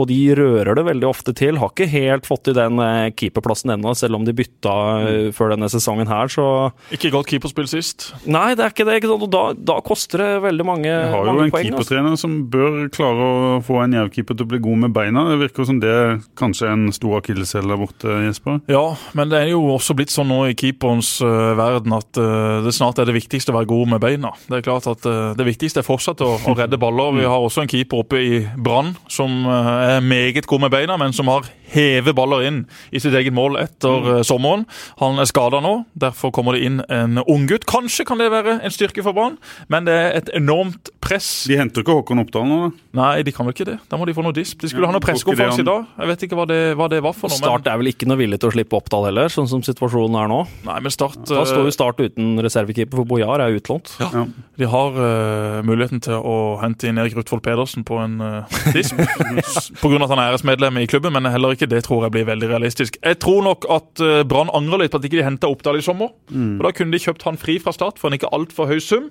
Og de rører det veldig ofte til. Har ikke helt fått til den eh, keeperplassen ennå, selv om de bytta eh, før denne sesongen her, så Ikke godt keeperspill sist. Nei, det er ikke det. ikke sant? Og da, da koster det veldig mange, poeng. Vi har jo en altså. keepertrener som bør klare å få en Jerv-keeper til å bli god med beina. Det virker som det er kanskje en stor akilleshæl der borte, Jesper. Ja, men det er jo også blitt sånn nå i keeperens uh, verden at uh, det snart er det viktigste å være god med beina. Det er klart at uh, det viktigste er fortsatt å, å redde baller. Vi har også en keeper oppe i Brann som uh, er meget god med beina, men som har hevet baller inn i sitt eget mål etter mm. sommeren. Han er skada nå, derfor kommer det inn en unggutt. Kanskje kan det være en styrke for Brann, men det er et enormt press. De henter ikke Håkon Oppdal nå, da? Nei, de kan vel ikke det. Da må de få noe disp. De skulle Ja, ha noe pressekonferanse i dag. Jeg vet ikke hva det, hva det var for noe. Start er vel ikke noe villig til å slippe Oppdal heller, sånn som situasjonen er nå. Nei, men Start Da står eh, jo Start uten reservekeeper, for Bojar er utlånt. Ja. De har uh, muligheten til å hente inn Erik Rutvold Pedersen på en uh, disp. Pga. at han er æresmedlem i klubben, men heller ikke det tror jeg blir veldig realistisk. Jeg tror nok at uh, Brann angrer litt på at ikke de henta Oppdal i sommer. For Da kunne de kjøpt han fri fra start for en ikke altfor høy sum.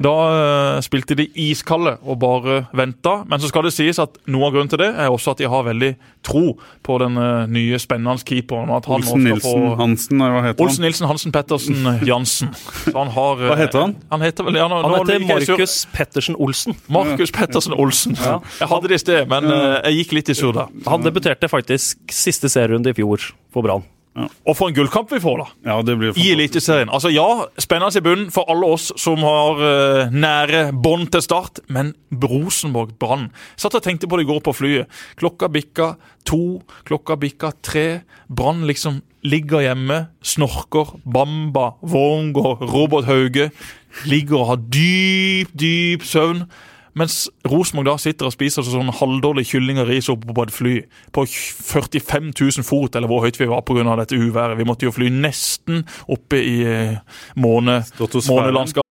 Da eh, spilte de iskalde og bare venta. Men så skal det sies at noe av grunnen til det er også at de har veldig tro på den eh, nye, spennende keeperen. han Olsen Nilsen få Hansen, hva heter Olsen Nilsen Hansen Pettersen Jansen. Så han har, eh, Hva heter han? Han heter vel ja, nå, Han heter Markus Pettersen Olsen. Markus Pettersen Olsen. Jeg hadde det i sted, men eh, jeg gikk litt i surr der. Han debuterte faktisk siste serierunde i fjor for Brann. Og for en gullkamp vi får, da! Ja, det blir I. Eliteserien. Altså ja, spennende i bunnen for alle oss som har uh, nære bånd til start, men Rosenborg-Brann Satt og tenkte på det i går på flyet. Klokka bikka to, klokka bikka tre. Brann liksom ligger hjemme, snorker. Bamba, Wormgård, Robert Hauge ligger og har dyp, dyp søvn. Mens Rosenborg da sitter og spiser sånn halvdårlig kylling og ris oppe på et fly på 45 000 fot, eller hvor høyt vi var pga. dette uværet. Vi måtte jo fly nesten oppe i eh, måne, månelandskapet.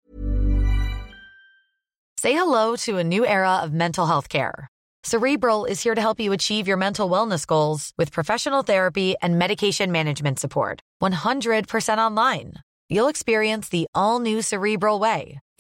Say hello to a new era of mental health care. Cerebral is here to help you achieve your mental wellness goals with professional therapy and medication management support. 100% online. You'll experience the all new Cerebral Way,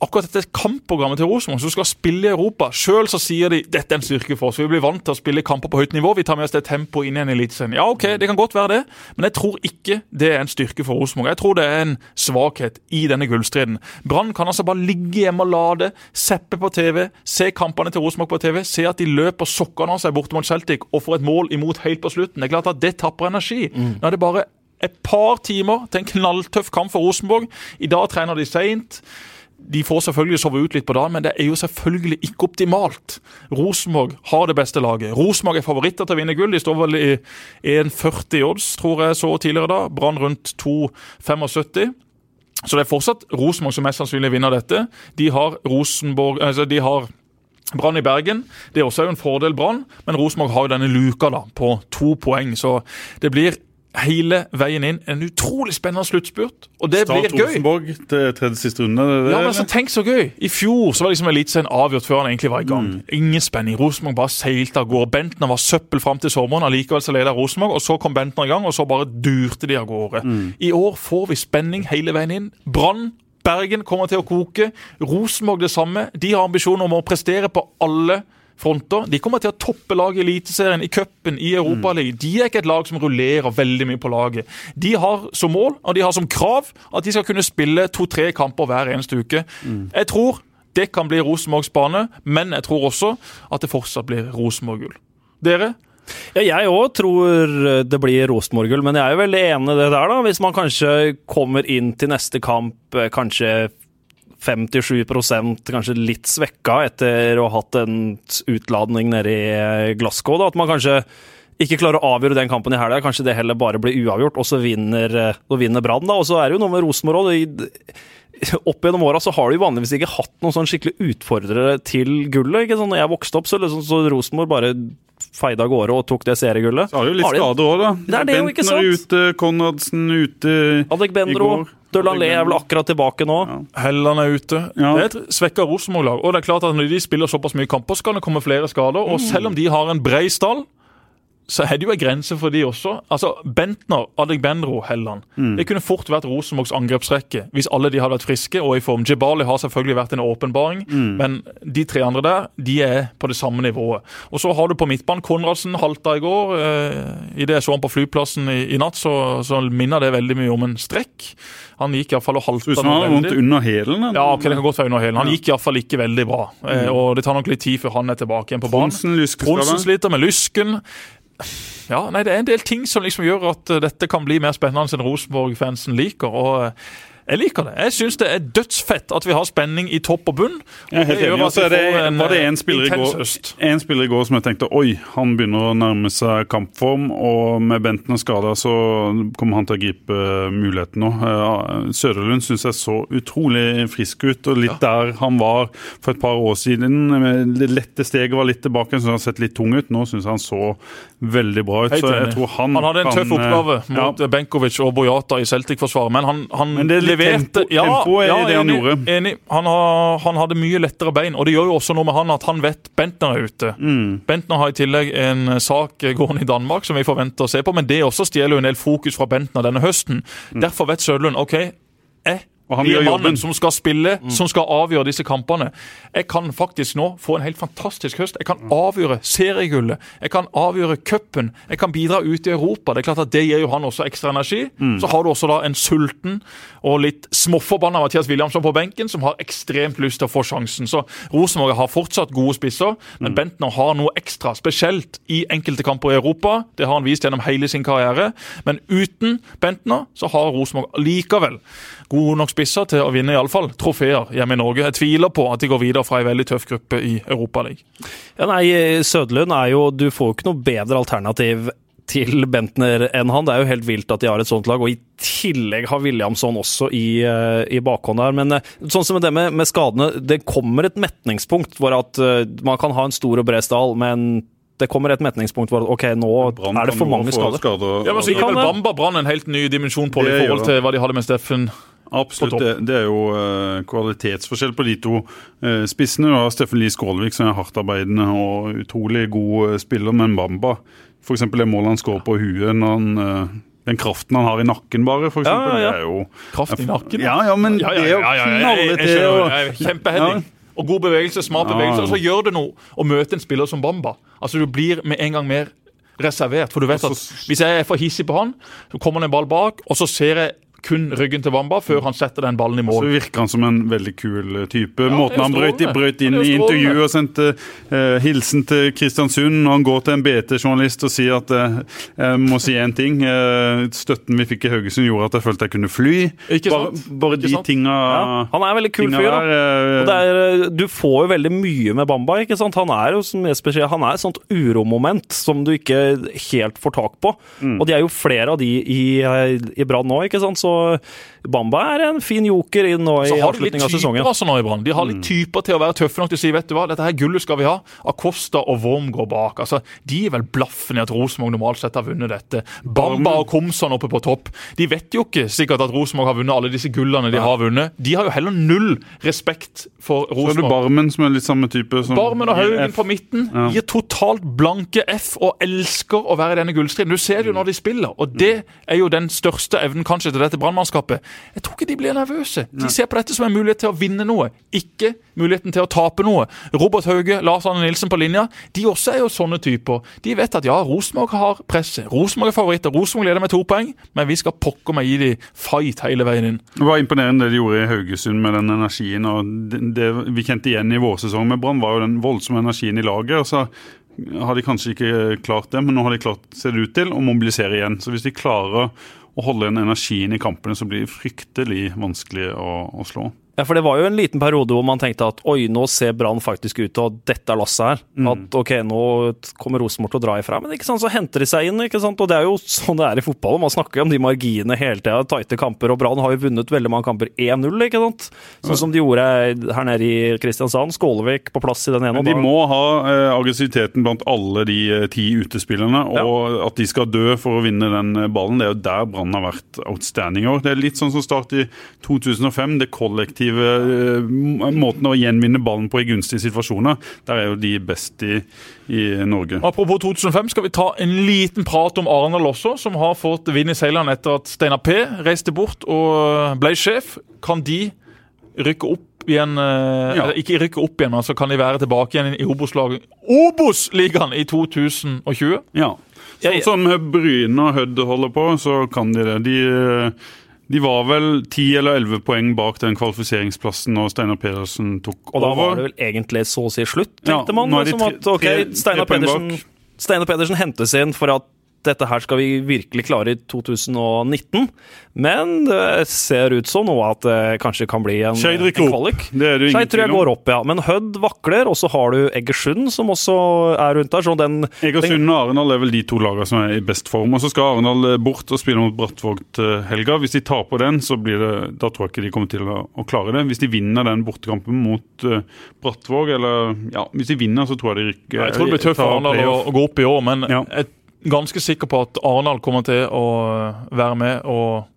akkurat dette kampprogrammet til Rosenborg, som skal spille i Europa Sjøl sier de dette er en styrke for oss. Vi blir vant til å spille kamper på høyt nivå. Vi tar med oss det tempoet inn i en eliteserie. Ja, ok, det kan godt være det, men jeg tror ikke det er en styrke for Rosenborg. Jeg tror det er en svakhet i denne gullstriden. Brann kan altså bare ligge hjemme og lade, seppe på TV, se kampene til Rosenborg på TV, se at de løper sokkene av seg borte mot Celtic og får et mål imot helt på slutten. Det er klart at det tapper energi. Nå er det bare et par timer til en knalltøff kamp for Rosenborg. I dag trener de seint. De får selvfølgelig sove ut litt på dagen, men det er jo selvfølgelig ikke optimalt. Rosenborg har det beste laget. Rosenborg er favoritter til å vinne gull. De står vel i 1,40 odds, tror jeg så tidligere da. Brann rundt 2,75. Så det er fortsatt Rosenborg som mest sannsynlig vinner dette. De har Altså, de har Brann i Bergen. Det er også en fordel Brann, men Rosenborg har jo denne luka da på to poeng. Så det blir hele veien inn en utrolig spennende sluttspurt. Og det Start blir gøy. Rosenborg til tredje siste runde. Ja, men altså. Tenk så gøy! I fjor så var liksom Eliteserien avgjort før han egentlig var i gang. Mm. Ingen spenning. Rosenborg bare seilte av gårde. Bentner var søppel fram til sommeren, allikevel så leda Rosenborg. Og så kom Bentner i gang, og så bare durte de av gårde. Mm. I år får vi spenning hele veien inn. Brann Bergen kommer til å koke. Rosenborg det samme. De har ambisjoner om å prestere på alle fronter. De kommer til å toppe laget i Eliteserien, i cupen, i Europaligaen. De er ikke et lag som rullerer veldig mye på laget. De har som mål og de har som krav at de skal kunne spille to-tre kamper hver eneste uke. Jeg tror det kan bli Rosenborgs bane, men jeg tror også at det fortsatt blir Rosenborg-gull. Dere? Ja, jeg òg tror det blir Rosenborg-gull, men jeg er jo veldig enig i det der, da. Hvis man kanskje kommer inn til neste kamp eh, kanskje 57% kanskje litt svekka etter å ha hatt en utladning nede i eh, Glasgow. Da. At man kanskje ikke klarer å avgjøre den kampen i helga. Kanskje det heller bare blir uavgjort, og så vinner, eh, og vinner Brann. Og så er det jo noe med Rosenborg òg. Opp gjennom åra så har de jo vanligvis ikke hatt noen sånn skikkelig utfordrere til gullet. ikke sånn, Når jeg vokste opp, så, liksom, så Rosenborg bare feide av gårde og tok det seriegullet. Så har jo litt Har de- skader òg, da. Det er det jo, ikke Bentner er sant? ute, Konradsen ute Adek i går. Dølanlé er vel akkurat tilbake nå. Ja. Helland er ute. Ja. Det er et svekka Rosenborg-lag. Og det er klart at når de spiller såpass mye kamper, så kan det komme flere skader. Og selv om de har en brei stall, så er det jo en grense for de også. Altså, Bentner, Adegbenro, Helland. Det kunne fort vært Rosenborgs angrepsrekke hvis alle de hadde vært friske og i form. Jebali har selvfølgelig vært en åpenbaring, men de tre andre der de er på det samme nivået. Og så har du på midtbanen Konradsen halta i går. Eh, Idet jeg så han på flyplassen i, i natt, så, så minner det veldig mye om en strekk. Han gikk iallfall og halta Så han har vondt under hælen. ja, okay, det kan godt være under hælen. Han gikk iallfall ikke veldig bra. Eh, og det tar nok litt tid før han er tilbake igjen på banen. Tronsen, Lyskeskade. Tronsen sliter med lysken. Ja, nei, Det er en del ting som liksom gjør at eh, dette kan bli mer spennende enn Rosenborg-fansen liker. og eh, Jeg liker det. Jeg syns det er dødsfett at vi har spenning i topp og bunn. Jeg er helt enig. er det, en, var det eh, en spiller, i går, en spiller i går som jeg tenkte oi, han begynner å nærme seg kampform. Og med Benten og skada så kommer han til å gripe eh, muligheten nå. Eh, Søderlund syns jeg så utrolig frisk ut, og litt der han var for et par år siden. Det lette steget var litt tilbake, så han har sett litt tung ut. Nå syns jeg han så veldig bra ut. Så jeg tror han Han hadde en kan, tøff oppgave mot ja. Benkovic og Bojata i Celtic-forsvaret, men han, han Men det er litt leverte tempo- tempo i det han enig, gjorde. Enig. Han, har, han hadde mye lettere bein, og det gjør jo også noe med han at han vet Bentner er ute. Mm. Bentner har i tillegg en sak gående i Danmark som vi forventer å se på, men det også stjeler jo en del fokus fra Bentner denne høsten. Derfor vet Sødlund OK, Og han gjør jobben. som skal spille, som skal avgjøre disse kampene. Jeg kan faktisk nå få en helt fantastisk høst. Jeg kan avgjøre seriegullet. Jeg kan avgjøre cupen. Jeg kan bidra ut i Europa. Det er klart at det gir jo han også ekstra energi. Så har du også da en sulten og litt småforbanna Mathias Williamson på benken, som har ekstremt lyst til å få sjansen. Så Rosenborg har fortsatt gode spisser, men Bentner har noe ekstra, spesielt i enkelte kamper i Europa. Det har han vist gjennom hele sin karriere. Men uten Bentner så har Rosenborg likevel gode nok spisser til å vinne iallfall trofeer hjemme i Norge. Jeg tviler på at de går videre fra ei veldig tøff gruppe i Europaligaen. Ja, nei, Søderlund er jo Du får jo ikke noe bedre alternativ til Bentner enn han. Det er jo helt vilt at de har et sånt lag. Og i tillegg har Williamson også i, eh, i bakhånd her. Men eh, sånn som det med, med skadene, det kommer et metningspunkt hvor at eh, man kan ha en stor og bred stall, men det kommer et metningspunkt hvor ok, nå er det for mange skader. Ja, men så gir vel. Bamba Brann en helt ny dimensjon på Det i forhold til hva de hadde med Steffen. Absolutt. Det, det er jo eh, kvalitetsforskjell på de to eh, spissene. Du har Steffen Lie Skålvik, som er hardtarbeidende og utrolig god eh, spiller, men Bamba F.eks. det målet han skårer på huet når han den kraften han har i nakken, bare, for Ja, eksempel, ja, ja. det er jo Kraft i nakken. Ja, ja, men Ja, ja, det å ja, ja, ja, knalle til er Kjempeheading. Og god bevegelse, smart bevegelse. Og så gjør det noe å møte en spiller som Bamba. Altså Du blir med en gang mer reservert. For du vet at hvis jeg er for hissig på han, så kommer det en ball bak, og så ser jeg kun ryggen til Bamba før han setter den ballen i mål. Så virker han som en veldig kul eh, type. er Måten han brøt, brøt inn i intervjuet og sendte eh, hilsen til Kristiansund. når han går til en BT-journalist og sier at eh, jeg må si én ting. eh, støtten vi fikk i Haugesund gjorde at jeg følte jeg kunne fly. Ikke bare, sant? bare Ikke de tinga Ja, han er en veldig kul fyr. der, eh, Og det er, eh, du får jo veldig mye med Bamba. ikke sant? Han er jo som spesiell, han er et sånt uromoment som du ikke helt får tak på. Og de er jo flere av de i, i Brann nå, ikke sant? så Bamba er en fin joker inn nå Så i har du litt avslutningen av typer sesongen. altså nå i Brann. De har litt typer til å være tøffe nok til å si vet du hva, dette her gullet skal vi ha. Acosta og Worm går bak. altså De er vel blaffen i at Rosenborg normalt sett har vunnet dette. Bamba og Komson oppe på topp. De vet jo ikke sikkert at Rosenborg har vunnet alle disse gullene de har vunnet. De har jo heller null respekt for Så er det Barmen som er litt samme type. Som Barmen og Haugen på midten Ja. gir totalt blanke F og elsker å være i denne gullstriden. Du ser det jo når de spiller, og det er jo den største evnen kanskje til dette brannmannskapet. Jeg tror ikke de blir nervøse. De ser på dette som en mulighet til å vinne noe, ikke muligheten til å tape noe. Robert Hauge, Lars Arne Nilsen på linja, de også er jo sånne typer. De vet at ja, Rosenborg har presset. Rosenborg er favoritter. Rosenborg leder med to poeng, men vi skal pokker meg gi de fight hele veien inn. Det var imponerende det de gjorde i Haugesund med den energien. og det, det vi kjente igjen i vårsesongen med Brann, var jo den voldsomme energien i laget. og så har de kanskje ikke klart det, men nå har de klart, ser det ut til, å mobilisere igjen. Så hvis de klarer å holde den energien i kampene, så blir fryktelig vanskelig å, å slå. Ja, for Det var jo en liten periode hvor man tenkte at oi, nå ser Brann faktisk ut til å dette lasset her. At ok, nå kommer Rosenborg til å dra ifra. Men ikke sant, så henter de seg inn. ikke sant, og Det er jo sånn det er i fotball. Man snakker jo om de marginene hele tida, tighte kamper. og Brann har jo vunnet veldig mange kamper 1-0, ikke sant? Sånn som de gjorde her nede i Kristiansand. Skålevik på plass i den ene. Men de må ha eh, aggressiviteten blant alle de eh, ti utespillerne. Og at de skal dø for å vinne den eh, ballen, det er jo der Brann har vært outstanding i år. Det er litt sånn som start i 2005. Det kollektive eh, m- måten å gjenvinne ballen på i gunstige situasjoner. Der er jo de best i, i Norge. Apropos 2005, skal vi ta en liten prat om Arendal også, som har fått vind i seilene etter at Steinar P reiste bort og ble sjef. Kan de rykke opp igjen eh, Ja. eller Ikke rykke opp igjen, men så kan de være tilbake igjen i Obos-ligaen i 2020? Ja. Ja, Sånn som Bryne og Hødd holder på, så kan de det. De, eh, de var vel 10 eller 11 poeng bak den kvalifiseringsplassen når Steinar Pedersen tok over. Og da var det vel egentlig så å si slutt, Ja, tenkte man. nå er Som at ok, Steinar Pedersen, Pedersen hentes inn for at dette her skal vi virkelig klare i 2019. Men det ser ut som nå at det kanskje kan bli en, en kvalik. Skeid tror jeg går opp, ja. Men Hødd vakler, og så har du Egersund som også er rundt der. Så den Egersund og Arendal er vel de to lagene som er i best form. Og så skal Arendal eh, bort og spille mot Brattvåg til helga. Hvis de taper den, så blir det, da tror jeg ikke de kommer til å, å klare det. Hvis de vinner den bortekampen mot uh, Brattvåg, eller ja, hvis de vinner, så tror jeg de rykker. Jeg tror det blir tøft for Arendal å, å gå opp i år, men Ja. er ganske sikker på at Arendal kommer til å være med og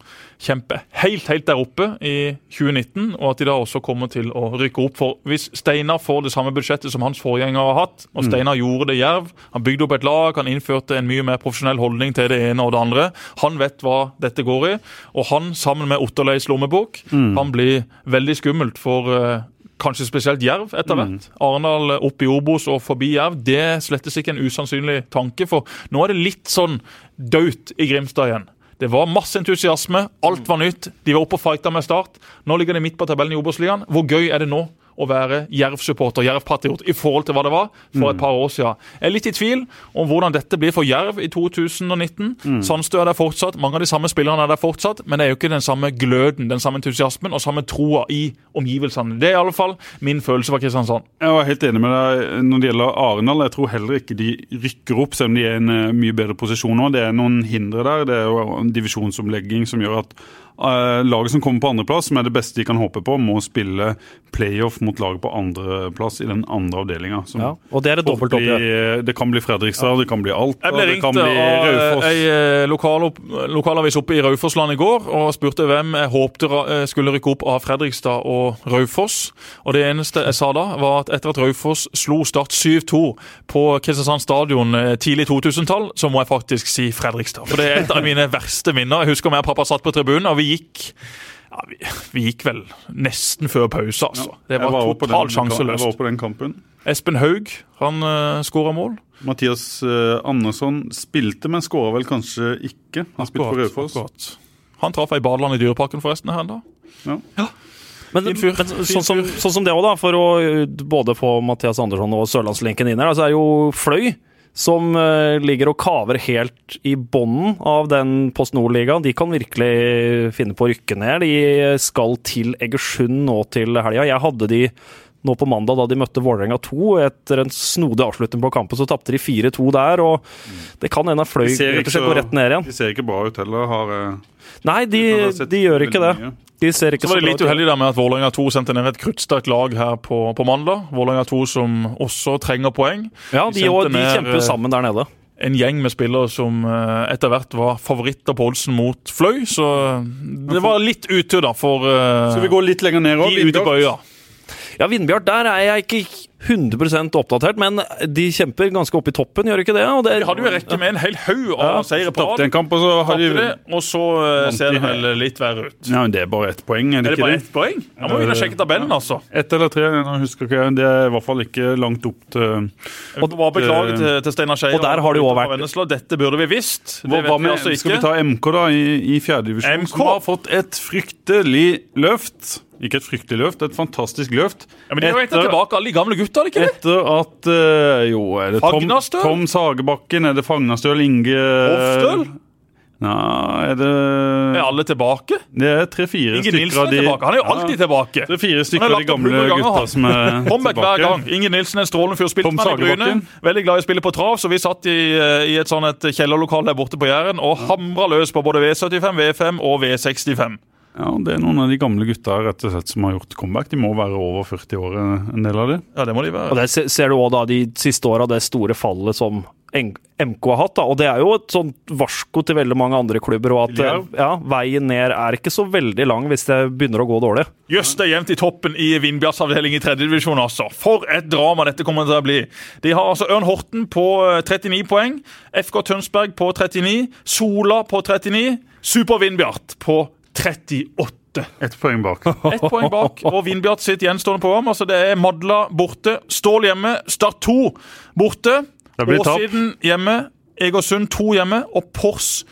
kjempe helt, helt der oppe i 2019, og at de da også kommer til å rykke opp. For hvis Steinar får det samme budsjettet som hans forgjenger har hatt, og Steinar gjorde det Jerv, han bygde opp et lag, han innførte en mye mer profesjonell holdning til det ene og det andre, han vet hva dette går i, og han sammen med Otterleis lommebok, han blir veldig skummelt for eh, Kanskje spesielt Jerv etter hvert. Arendal opp i Obos og forbi Jerv. Det slettes ikke en usannsynlig tanke, for nå er det litt sånn daut i Grimstad igjen. Det var masse entusiasme, alt var nytt. De var oppe og fighta med Start. Nå ligger de midt på tabellen i Obos-ligaen. Hvor gøy er det nå å være Jerv-supporter, Jerv-patriot, i forhold til hva det var for et par år siden? Jeg er litt i tvil om hvordan dette blir for Jerv i 2019. Sandstø er der fortsatt, mange av de samme spillerne er der fortsatt, men det er jo ikke den samme gløden, den samme entusiasmen og samme troa i omgivelsene. Det er i alle fall min følelse fra Kristiansand. Jeg var helt enig med deg når det gjelder Arendal. Jeg tror heller ikke de rykker opp, selv om de er i en eh, mye bedre posisjon nå. Det er noen hindre der. Det er jo en divisjonsomlegging som gjør at laget som kommer på andreplass, som er det beste de kan håpe på, må spille playoff mot laget på andreplass i den andre avdelinga. ja, Og det er det dobbelt oppgjør. Det kan bli Fredrikstad, det kan bli Alta, Jeg ble det ringt kan bli av Jeg ei ringt lokal opp, lokalavis oppe i Raufossland i går og spurte hvem jeg håpte eh, skulle rykke opp av Fredrikstad og Raufoss. Og Det eneste jeg sa da, var at etter at Raufoss slo Start 7-2 på Kristiansand stadion eh, tidlig 2000-tall, så må jeg faktisk si Fredrikstad. For det er et av mine verste minner. Jeg husker meg og pappa satt på tribunen, og vi gikk ja, vi, vi gikk vel nesten før pause, altså. Det var, var, totalt sjanseløst. Jeg var på den kampen. Espen Haug han uh, skåra mål. Mathias uh, Andersson spilte, men skåra vel kanskje ikke. Han spilte for Raufoss. Han traff ei badeland i Dyreparken forresten her da. Ja. ja. men Fin sånn, som, sånn som det òg, da, for å uh, både få Mathias Andersson og Sørlandslinken inn her, da, så er jo Fløy som uh, ligger og kaver helt i bånden av den Post Nord-ligaen. De kan virkelig finne på å rykke ned. De skal til Egersund nå til helga. Jeg hadde de nå på mandag da de møtte Vålerenga 2. Etter en snodig avslutning på kampen så tapte de 4-2 der. og Det kan hende Fløy rett og slett går rett ned igjen. De ser ikke bra ut heller. Har, eh, Nei, de, de, de gjør ikke det. mye. De ser ikke Så var det litt uheldig der med at Vålerenga 2 sendte ned et kruttsterkt lag her på, på mandag. Vålerenga 2 som også trenger poeng. Ja, De de, og, de ned, kjemper jo eh, sammen der nede. En gjeng med spillere som eh, etter hvert var favoritter på oddsen mot Fløy. Så det var litt utur, da, for eh, Skal vi gå litt lenger ned òg? Ja, Vindbjart, der er jeg ikke 100% oppdatert, men de kjemper ganske oppe i toppen, gjør ikke det? Og det De hadde jo en rekke med en hel haug av Ja, seire på rad. og så har de det, og så eh, ser det vel litt verre ut. Ja, men Det er bare ett poeng, er det, Er det det bare det? ett poeng? Da må vi inn og sjekke tabellen, altså. Ett eller tre, jeg husker ikke. Det er i hvert fall ikke langt opp til Og var beklage til, til Steinar Skeie. Og der har det jo vært- Vennesla. Dette burde vi visst. Det Hva, vet hva vi med, altså Skal vi ta MK, da, i, i fjerdedivisjon? MK? Som har fått et fryktelig løft. Ikke et fryktelig løft, et fantastisk løft. Ja, men De etter, tilbake alle de gamle gutta, ikke det? Etter at uh, Jo, er det Tom, Tom Sagebakken? Er det Fagnastøl? Inge Hofstøl? Nei, er det Er alle tilbake? Det er tre-fire stykker Nilsen av de tilbake. Han er jo alltid tilbake. Tre-fire stykker av de gamle gutta som er Comeback hver gang. Inge Nilsen er en strålende fyr. Spilte med i Bryne. Veldig glad i å spille på trav, så vi satt i, eh, i et sånn et kjellerlokal der borte på Jæren og hamra løs på både V75, V5 og V65. Ja, Det er noen av de gamle gutta rett og slett som har gjort comeback. De må være over 40 år, en del av de. Ja, det må de Og være. der det ser du òg de siste åra det store fallet som MK har hatt. da, Og det er jo et sånt varsko til veldig mange andre klubber. og at Ja. eh, Veien ned er ikke så veldig lang hvis det begynner å gå dårlig. Jøss, det er jevnt i toppen i Vindbjarts avdeling i tredjedivisjon, altså. For et drama dette kommer til å bli. De har altså Ørn Horten på eh, 39 poeng, FK Tønsberg på 39, Sola på 39, Super Vindbjart på 38. Ett poeng bak. Ett poeng bak, og Vindbjart sitt gjenstående program. altså Det er Madla borte, Stål hjemme, Start 2 borte. Årsiden hjemme, Egersund 2 hjemme og Pors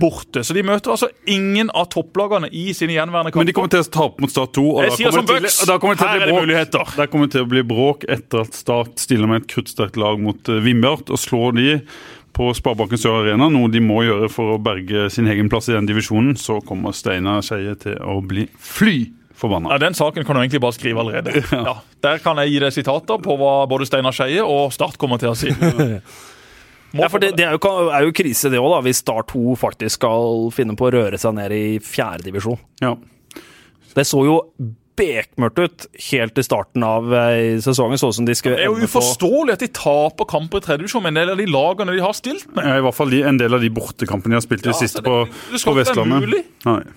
borte. Så de møter altså ingen av topplagene i sine gjenværende kamper. Men de kommer til å tape mot Start 2. Og Jeg da sier kommer som det til- Bucks, å her bli er det bråk. muligheter. Der kommer det til å bli bråk etter at Start stiller med et kruttsterkt lag mot uh, Vindbjart og slår de på Sparebanken Sør Arena, noe de må gjøre for å berge sin egen plass i den divisjonen, så kommer Steinar Skeie til å bli fly forbanna. Ja, Den saken kan du egentlig bare skrive allerede. Ja. Der kan jeg gi deg sitater på hva både Steinar Skeie og Start kommer til å si. Ja, for det, det er, jo, er jo krise, det òg, hvis Start 2 faktisk skal finne på å røre seg ned i fjerdedivisjon. Ja. Det så jo bekmørkt ut helt i starten av eh, sesongen, sånn som de skulle Det er jo uforståelig at de taper kamper i tredjevisjon med en del av de lagene de har stilt med. Ja, I hvert fall de, en del av de bortekampene de har spilt i Ja, det siste det- på, det på skal ikke være Vestlandet. mulig.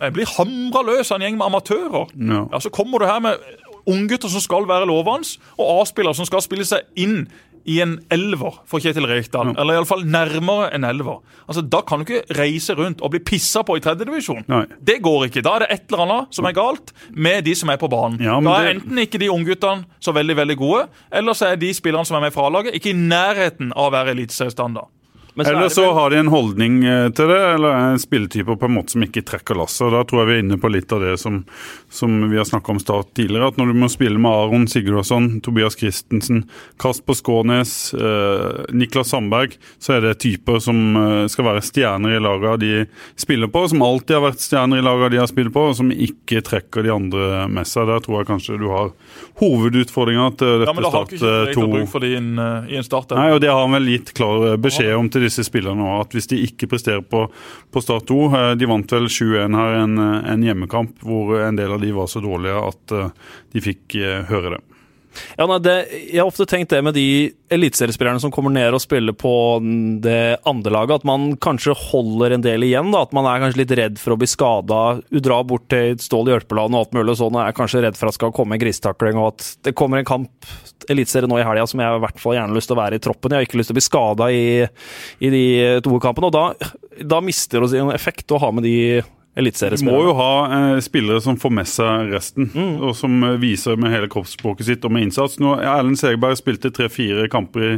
Jeg blir hamra løs av en gjeng med amatører. Ja. Ja, Så kommer du her med unggutter som skal være lovende, og A-spillere som skal spille seg inn i en elver for Kjetil Rekdal. Eller iallfall nærmere en elver. Altså, Da kan du ikke reise rundt og bli pissa på i tredjedivisjon. Det går ikke. Da er det et eller annet som er galt med de som er på banen. Ja, da er det- enten ikke de ungguttene så veldig veldig gode, eller så er de spillerne som er med fra A-laget, ikke i nærheten av å være eliteseriestandard. Men så er Eller det så vel- har de en holdning eh, til det, eller en spilletype på en måte som ikke trekker lasset. Da tror jeg vi er inne på litt av det som, som vi har snakka om Start tidligere. At når du må spille med Aron Sigurdsson, Tobias Christensen, Kasper Skånes, eh, Niklas Sandberg, så er det typer som eh, skal være stjerner i laga de spiller på. Som alltid har vært stjerner i laga de har spilt på, og som ikke trekker de andre med seg. Der tror jeg kanskje du har hovedutfordringa til dette Ja, men da har Start ikke eh, 2. bruk for det i en, i en start. Nei, og Det har han vel gitt klar beskjed om disse spillerne òg, at hvis de ikke presterer på, på Start 2 eh, De vant vel 7-1 her, en, eh, en hjemmekamp hvor en del av de var så dårlige at eh, de fikk høre det. Ja, nei, det, jeg har ofte tenkt det med de eliteseriespillerne som kommer ned og spiller på det andre laget, at man kanskje holder en del igjen. da, At man er kanskje litt redd for å bli skada. Du drar bort til Stål Hjelpeland og alt mulig sånn, og er kanskje redd for at det skal komme en grisetakling, og at det kommer en kamp eliteserie nå i helga som jeg i hvert fall gjerne lyst til å være i troppen. Jeg har ikke lyst til å bli skada i, i de to kampene, og da, da mister det sin effekt å ha med de Du må jo ha eh, spillere som får med seg resten, og som eh, viser med hele kroppsspråket sitt og med innsats. Nå, Erlend Segerberg spilte tre-fire kamper i,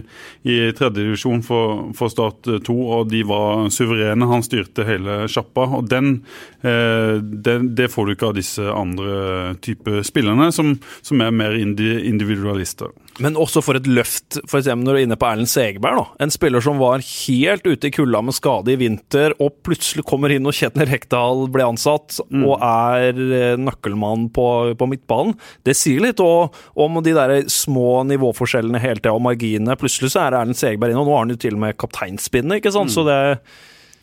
i tredjedivisjon for, for Start 2, og de var suverene. Han styrte hele sjappa. og den, eh, den, Det får du ikke av disse andre type spillerne, som, som er mer indi, individualister. Men også for et løft, for eksempel når du er inne på Erlend Segerberg. da. En spiller som var helt ute i kulda med skade i vinter, og plutselig kommer inn og Kjetil Rekdal ble ansatt, og er eh, nøkkelmann på, på midtbanen. Det sier litt om de der små nivåforskjellene hele tida, og marginene. Plutselig så er Erlend Segerberg inne, og nå har han jo til og med kapteinspinnet, ikke sant. Så det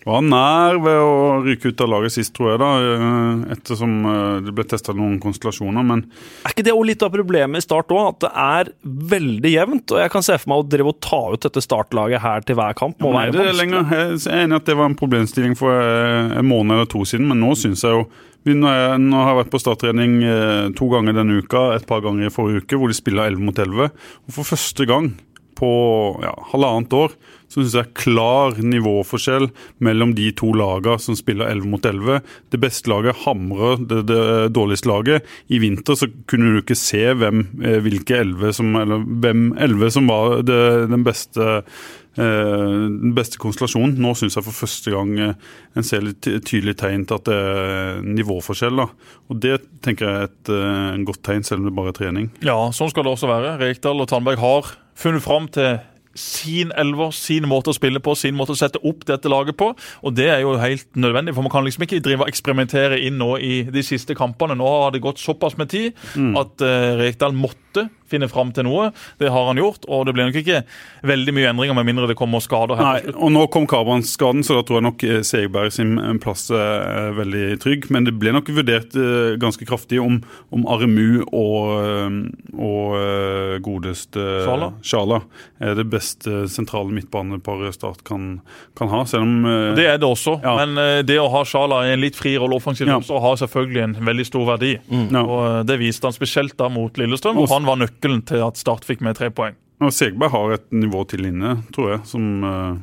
Var nær ved å ryke ut av laget sist, tror jeg, da, eh, ettersom eh, det ble testa noen konstellasjoner. Men Er ikke det også litt av problemet i Start òg, at det er veldig jevnt? Og jeg kan se for meg å drive og ta ut dette startlaget her til hver kamp. Må Nei, være det er lenger. Jeg er enig at det var en problemstilling for eh, en måned eller to siden, men nå syns jeg jo nå, har jeg vært på starttrening to ganger denne uka, et par ganger i forrige uke, hvor de spiller 11 mot 11. Og for første gang på ja, halvannet år så syns jeg klar nivåforskjell mellom de to lagene som spiller 11 mot 11. Det beste laget hamrer det, det dårligste laget. I vinter så kunne du ikke se hvem, eh, hvilke 11 som, eller hvem 11 som var det, den beste eh, den beste konstellasjonen. Nå syns jeg for første gang eh, en ser litt tydelig tegn til at det er nivåforskjell. da. Og Det tenker jeg er et eh, godt tegn, selv om det bare er trening. Ja, sånn skal det også være. Rekdal og Tandberg har funnet fram til sin elver, sin måte å spille på, sin måte å sette opp dette laget på. Og det er jo helt nødvendig, for man kan liksom ikke drive og eksperimentere inn nå i de siste kampene. Nå har det gått såpass med tid at uh, Rekdal måtte finne fram til noe. Det har han gjort, og det blir nok ikke veldig mye endringer med mindre det kommer skader her. Nei, og Nå kom Karban-skaden, så da tror jeg nok eh, Segberg sin eh, plass er veldig trygg. Men det ble nok vurdert eh, ganske kraftig om, om Aremu og, eh, og eh, godeste Sjala. Er det beste sentrale midtbaneparet Start kan, kan ha. Selv om eh, Det er det også, Ja. men eh, det å ha Sjala i en litt fri rolle offensivt Ja. har selvfølgelig en veldig stor verdi. ja. Og eh, Det viste han spesielt da mot Lillestrøm, og han var nøkkelen til at Start fikk med tre poeng. Og Segberg har et nivå til inne, tror jeg, som eh,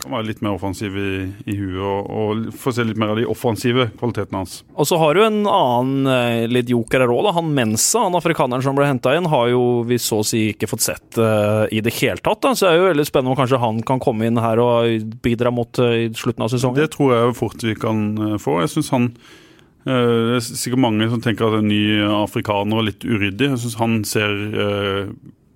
kan være litt mer offensiv i, i huet og, og få se litt mer av de offensive kvalitetene hans. Og så har du en annen eh, litt joker her òg. Han Mensa, han afrikaneren som ble henta inn, har jo vi så å si ikke fått sett uh, i det hele tatt. Da. Så det er jo veldig spennende om kanskje han kan komme inn her og bidra mot uh, slutten av sesongen. Det tror jeg fort vi kan uh, få. Jeg synes han det er sikkert mange som tenker at en ny afrikaner er litt uryddig. Jeg syns han ser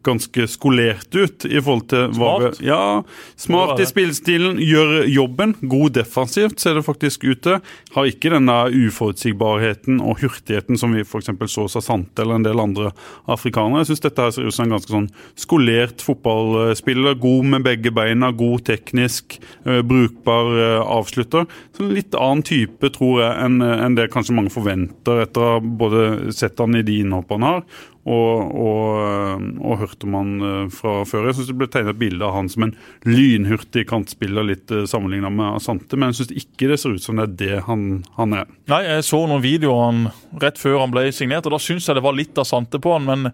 ganske skolert ut i forhold til Smart. ja, smart i spillestilen, gjør jobben. God defensivt ser det faktisk ut til. Har ikke denne uforutsigbarheten og hurtigheten som vi f.eks. så hos Asante eller en del andre afrikanere. Jeg syns dette her ser ut som en ganske sånn skolert fotballspiller. God med begge beina, god teknisk, uh, brukbar uh, avslutter. Så en litt annen type, tror jeg, enn det kanskje mange forventer etter å ha både sett han i de innhoppene han har, og, og, og hørte om han eh, fra før. Jeg syns det ble tegnet et bilde av han som en lynhurtig kantspiller, litt uh, sammenligna med Asante, men jeg syns ikke det ser ut som det er det han, han er. Nei, jeg så noen videoer han rett før han ble signert, og da syns jeg det var litt Asante på han, men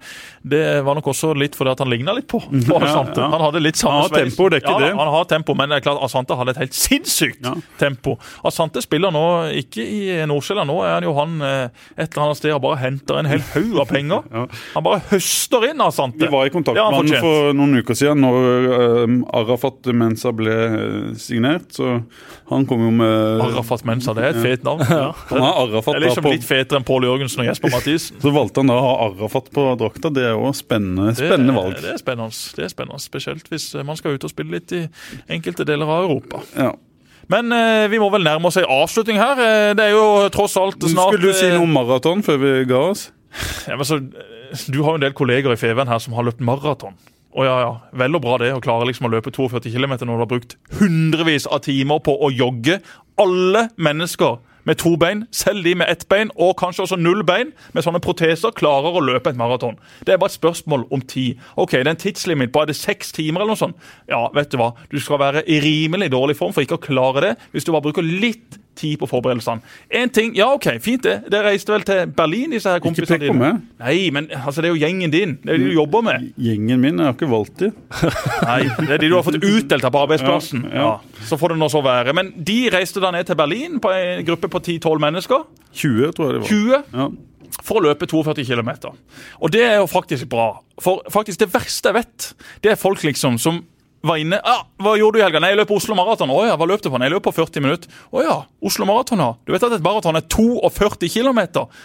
det var nok også litt fordi at han ligna litt på, på Asante. Ja, ja. Han hadde litt samme Han har tempo, det er ikke ja, det. Han har tempo, men det er klart Asante hadde et helt sinnssykt Ja. tempo. Asante spiller nå ikke i Nordsjælland, nå er han jo han eh, et eller annet sted og bare henter en hel haug av penger. Ja. Han bare høster inn av Sante. Vi var i kontakt med han for noen uker siden, når eh, Arafat Mensa ble eh, signert. Så han kom jo med Arafat Mensa, det er et fet navn. Ja. Han har Arafat Det er da liksom på litt fetere enn Pål Jørgensen og Jesper Mathisen. Så valgte han da å ha Arafat på drakta. Det er jo spennende, spennende valg. Det er spennende, det er spennende, spesielt hvis man skal ut og spille litt i enkelte deler av Europa. Ja. Men eh, vi må vel nærme oss ei avslutning her. Eh, det er jo tross alt snart Skulle du si eh, noe om maraton før vi ga oss? ja, men så, eh, Du har jo en del kolleger i Feven her som har løpt maraton. Og ja, ja, Vel og bra det å klare liksom å løpe 42 km når du har brukt hundrevis av timer på å jogge. Alle mennesker med to bein, selv de med ett bein og kanskje også null bein, med sånne proteser, klarer å løpe et maraton. Det er bare et spørsmål om tid. Ok, Det er en tidslimit på er det seks timer eller noe sånt. Ja, vet du hva. Du skal være i rimelig dårlig form for ikke å klare det, hvis du bare bruker litt tid på forberedelsene. En ting, ja ok, fint det. Dere reiste vel til Berlin, disse her kompisene dine? Ikke pek på meg. Nei, men altså, det er jo gjengen din. Det er det du jobber med. Gjengen min, jeg har ikke valgt dem. Nei, det er de du har fått utdelt her på arbeidsplassen. Ja, ja. Ja, så får det nå så være. Men de reiste da ned til Berlin på en gruppe på 10-12 mennesker. 20, tror jeg det var. 20 Ja. for å løpe 42 km. Og det er jo faktisk bra. For faktisk det verste jeg vet, det er folk liksom som var inne ah, 'Hva gjorde du i helga?' 'Nei, jeg løp Oslo Maraton.' 'Å ja, hva løp du på?' 'Nei, jeg løp på 40 minutter.' 'Å ja, Oslo Maraton, ja.' Du vet at et maraton er 42 km,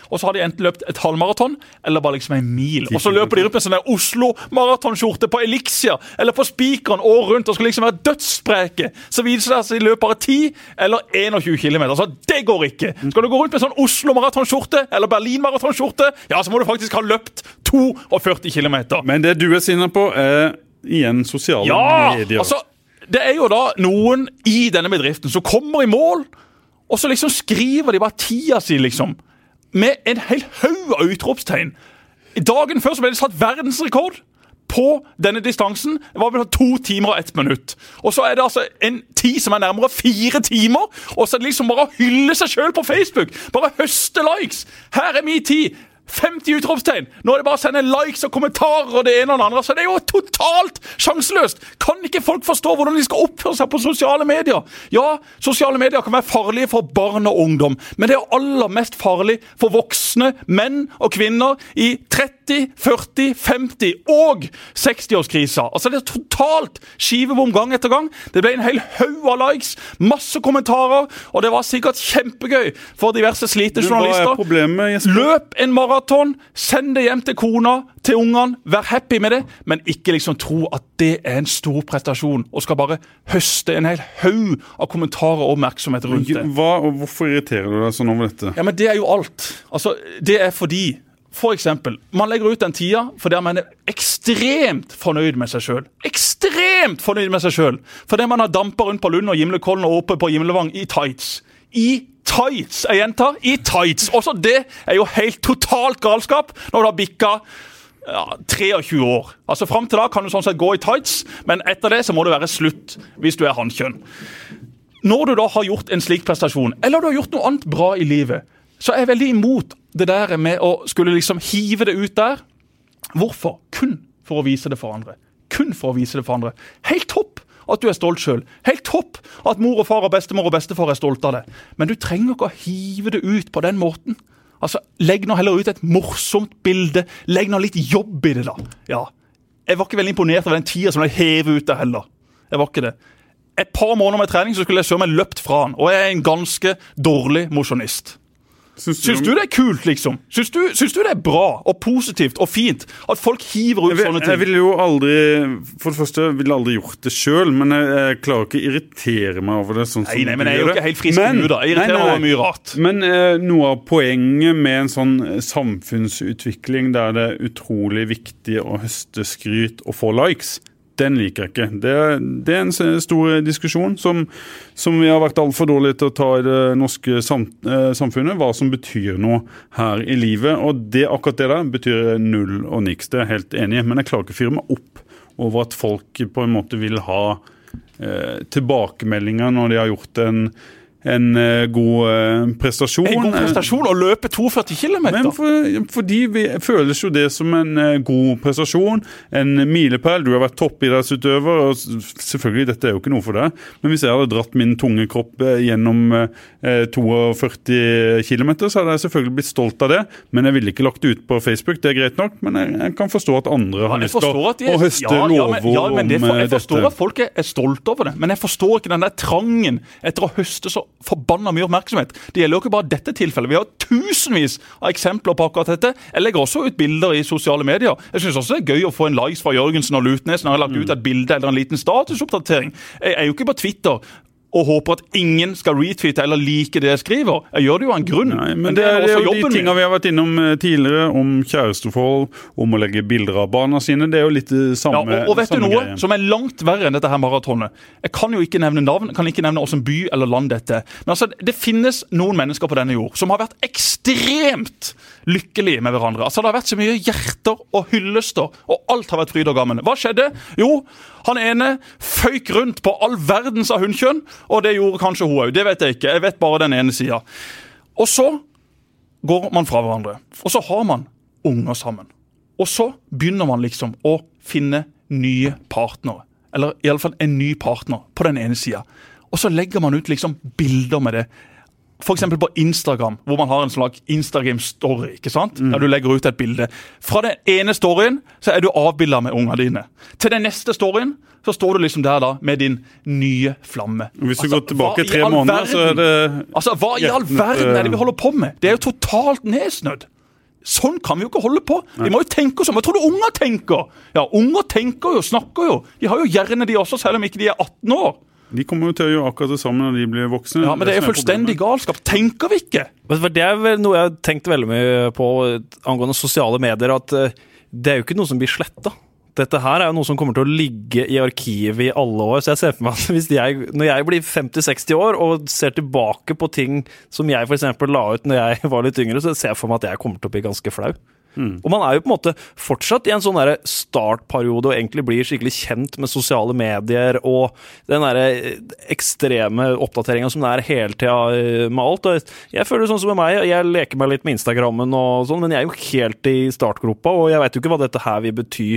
og så har de enten løpt et halvmaraton eller bare liksom en mil. Og så løper de rundt med sånn Oslo Maratonskjorte på Elixia eller på Spikeren året rundt og skal liksom være dødsspreke. Så viser det seg at de løper bare 10 eller 21 km. Så det går ikke. Skal du gå rundt med sånn Oslo Maratonskjorte eller Berlin Maratonskjorte, ja, så må du faktisk ha løpt 42 km. Men det du er sinna på, er igjen sosiale Ja! medier. Altså, det er jo da noen i denne bedriften som kommer i mål, og så liksom skriver de bare tida si, liksom. Med en hel haug av utropstegn. Dagen før så ble det satt verdensrekord på denne distansen. Det var vel to timer og ett minutt. Og så er det altså en tid som er nærmere fire timer. Og så er det liksom bare å hylle seg sjøl på Facebook. Bare høste likes. Her er min tid. 50 utropstegn! Nå er det bare å sende likes og kommentarer og det ene og det andre. Så det er jo totalt sjanseløst! Kan ikke folk forstå hvordan de skal oppføre seg på sosiale medier? Ja, sosiale medier kan være farlige for barn og ungdom, men det er aller mest farlig for voksne menn og kvinner i 30, 40, 50 og 60-årskrisa. Altså Det er totalt skivebom gang etter gang. Det ble en hel haug av likes, masse kommentarer, og det var sikkert kjempegøy for diverse slitne er journalister. Løp en maraton, send det hjem til kona, til ungene, vær happy med det, men ikke liksom tro at det er en stor prestasjon, og skal bare høste en hel haug av kommentarer og oppmerksomhet rundt det. Hva, og hvorfor irriterer du deg sånn over dette? Ja, men det er jo alt. Altså, det er fordi for eksempel, man legger ut den tida fordi man er ekstremt fornøyd med seg sjøl. Ekstremt fornøyd med seg sjøl! Fordi man har dampa rundt på Lund og Gimlekollen og oppe på Gimlevang i tights. I tights! Jeg gjentar, i tights! Også det er jo helt totalt galskap når du har bikka ja, 23 år. Altså Fram til da kan du sånn sett gå i tights, men etter det så må det være slutt hvis du er hannkjønn. Når du da har gjort en slik prestasjon, eller du har gjort noe annet bra i livet, så jeg er veldig imot det der med å skulle liksom hive det ut der. Hvorfor? Kun for å vise det for andre. Kun for å vise det for andre. Helt topp at du er stolt sjøl. Helt topp at mor og far og bestemor og bestefar er stolte av det. Men du trenger ikke å hive det ut på den måten. Altså, Legg nå heller ut et morsomt bilde. Legg nå litt jobb i det, da. Ja. Jeg var ikke veldig imponert over den tida som ble hevet ut der heller. Jeg var ikke det. Et par måneder med trening så skulle jeg søren meg løpt fra han, og jeg er en ganske dårlig mosjonist. Syns du det er kult, liksom? Syns du, syns du det er bra og positivt og fint at folk hiver ut sånne sånne jeg ting? ville jo aldri For det første ville aldri gjort det sjøl, men jeg, jeg klarer ikke å irritere meg over det. sånn Nei, som nei, du men jeg er jo ikke helt frisk i Men- huet, da. Jeg irriterer meg over mye rart. Men uh, noe av poenget med en sånn eh, samfunnsutvikling der det er utrolig viktig å høste skryt og få likes, den liker jeg ikke. Det, det er en stor diskusjon som, som vi har vært altfor dårlige til å ta i det norske sam, eh, samfunnet. Hva som betyr noe her i livet. Og det, akkurat det der betyr null og niks. Det er jeg helt enig i. Men jeg klarer ikke å fyre meg opp over at folk på en måte vil ha eh, tilbakemeldinger når de har gjort en, en eh, god eh, prestasjon. En god prestasjon å løpe 42 km. Men for, fordi vi føles jo det som en eh, god prestasjon, en milepæl. Du har vært toppidrettsutøver, og selvfølgelig, dette er jo ikke noe for deg, men hvis jeg hadde dratt min tunge kropp gjennom eh, 42 km, så hadde jeg selvfølgelig blitt stolt av det, men jeg ville ikke lagt det ut på Facebook, det er greit nok, men jeg, jeg kan forstå at andre har lyst til å de å høste ja, ja, lovord ja, men om eh, Jeg forstår dette. at folk er stolte over det, men jeg forstår ikke den der trangen etter å høste så forbanna mye oppmerksomhet. Det gjelder jo ikke bare dette tilfellet. Vi har tusenvis av eksempler på akkurat dette. Jeg legger også ut bilder i sosiale medier. Jeg syns også det er gøy å få en likes fra Jørgensen og Lutnes når jeg har lagt ut et bilde eller en liten statusoppdatering. Jeg er jo ikke på Twitter og håper at ingen skal retweete eller like det jeg skriver. Jeg gjør det jo av en grunn. Nei, men det er, det er jo de tinga vi har vært innom eh, tidligere, om kjæresteforhold, om å legge bilder av barna sine. Det er jo litt det Ja, og, og vet du noe greien. som er langt verre enn dette her maratonet? Jeg kan jo ikke nevne navn, kan ikke nevne hvilken by eller land dette er. Men altså, det finnes noen mennesker på denne jord som har vært ekstremt lykkelige med hverandre. Altså, Det har vært så mye hjerter og hyllester, og alt har vært fryd og gammen. Hva skjedde? Jo, han ene føyk rundt på all verdens av hundkjønn, og det gjorde kanskje hun òg. Det vet jeg ikke. Jeg vet bare den ene sida. Og så går man fra hverandre. Og så har man unger sammen. Og så begynner man liksom å finne nye partnere. Eller iallfall en ny partner på den ene sida. Og så legger man ut liksom bilder med det. F.eks. på Instagram, hvor man har en slags Instagram-story. ikke sant? Der du legger ut et bilde. Fra den ene storyen så er du avbilda med ungene dine. Til den neste storyen så står du liksom der da med din nye flamme. Hvis du Altså, går tilbake tre måneder, måneder, så er det Altså, Hva i all verden er det vi holder på med? Det er jo totalt nedsnødd. Sånn kan vi jo ikke holde på. Vi må jo tenke oss om. Hva tror du unger tenker? Ja, Unger tenker jo, snakker jo. De har jo hjerne, de også, selv om ikke de er 18 år. De kommer jo til å gjøre akkurat det samme når de blir voksne. Ja, Men det er jo fullstendig galskap. Tenker vi ikke? For Det er vel noe jeg har tenkt veldig mye på angående sosiale medier, at eh, det er jo ikke noe som blir sletta. Dette her er jo noe som kommer til å ligge i arkivet i alle år. Så jeg ser for meg at hvis jeg, når jeg blir 50-60 år og ser tilbake på ting som jeg f.eks. la ut når jeg var litt yngre, så ser jeg for meg at jeg kommer til å bli ganske flau. Og man er jo på en måte fortsatt i en sånn startperiode og egentlig blir skikkelig kjent med sosiale medier og den derre ekstreme oppdateringa som det er hele tida eh, med alt. Og jeg føler sånn som med meg, jeg leker meg litt med Instagrammen og sånn, men jeg er jo helt i startgropa, og jeg veit jo ikke hva dette her vil bety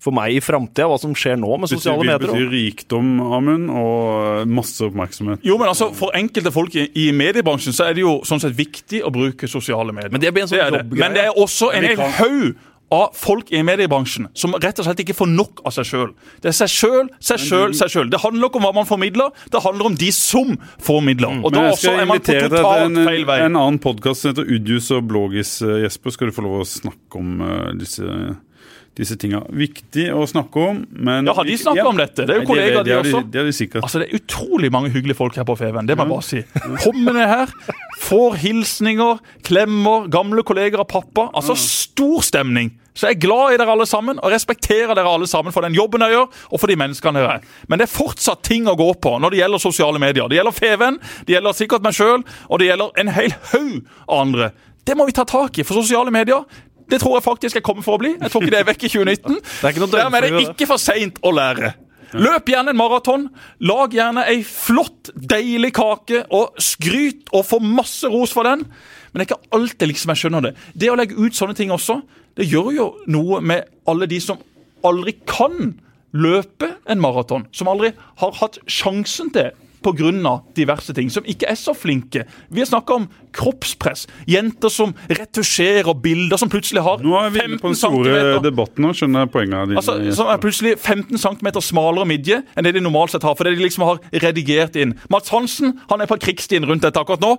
for meg i framtida, hva som skjer nå med Det betyr, betyr, sosiale medier. rikdom, Amund, og masse oppmerksomhet. Jo, men altså, For enkelte folk i, i mediebransjen så er det jo sånn sett viktig å bruke sosiale medier. Men det blir en sånn er det. Men det er også en hel haug av folk i mediebransjen som rett og slett ikke får nok av seg sjøl. Det er seg sjøl, seg sjøl, seg sjøl. Det handler ikke om hva man formidler, det handler om de som formidler. Og Mm. Men da også er man på totalt en, feil vei. en annen podkast som heter Udjus og Blågis. eh, Jesper, skal du få lov å snakke om eh, disse, disse tinga. Viktig å snakke om, men Ja, har de snakket om dette? Det er jo Nei, kollegaer, de også. Det er de sikkert. Altså, Det er utrolig mange hyggelige folk her på Feven. Det må jeg bare si. Kommer ned her, får hilsninger, klemmer, gamle kolleger av pappa. Altså, Stor stemning. Så jeg er glad i dere alle sammen og respekterer dere alle sammen for den jobben dere gjør, og for de menneskene dere er. Men det er fortsatt ting å gå på når det gjelder sosiale medier. Det gjelder Feven, det gjelder sikkert meg sjøl, og det gjelder en hel haug av andre. Det må vi ta tak i, for sosiale medier det tror jeg faktisk jeg kommer for å bli. Jeg tror ikke det er vekk i 2019. er ikke Dermed er det det. ikke for seint å lære. Løp gjerne en maraton. Lag gjerne ei flott, deilig kake, og skryt og få masse ros for den. Men det er ikke alltid liksom jeg skjønner det. Det å legge ut sånne ting også, det gjør jo noe med alle de som aldri kan løpe en maraton, som aldri har hatt sjansen til pga. diverse ting, som ikke er så flinke. Vi har snakka om kroppspress. Jenter som retusjerer bilder, som plutselig har Nå er vi inne på 15 den store debatten nå, skjønner jeg poenget. Altså, Som er plutselig 15 cm smalere midje enn det de normalt sett har. Fordi de liksom har redigert inn. Mats Hansen han er på krigsstien rundt dette akkurat nå.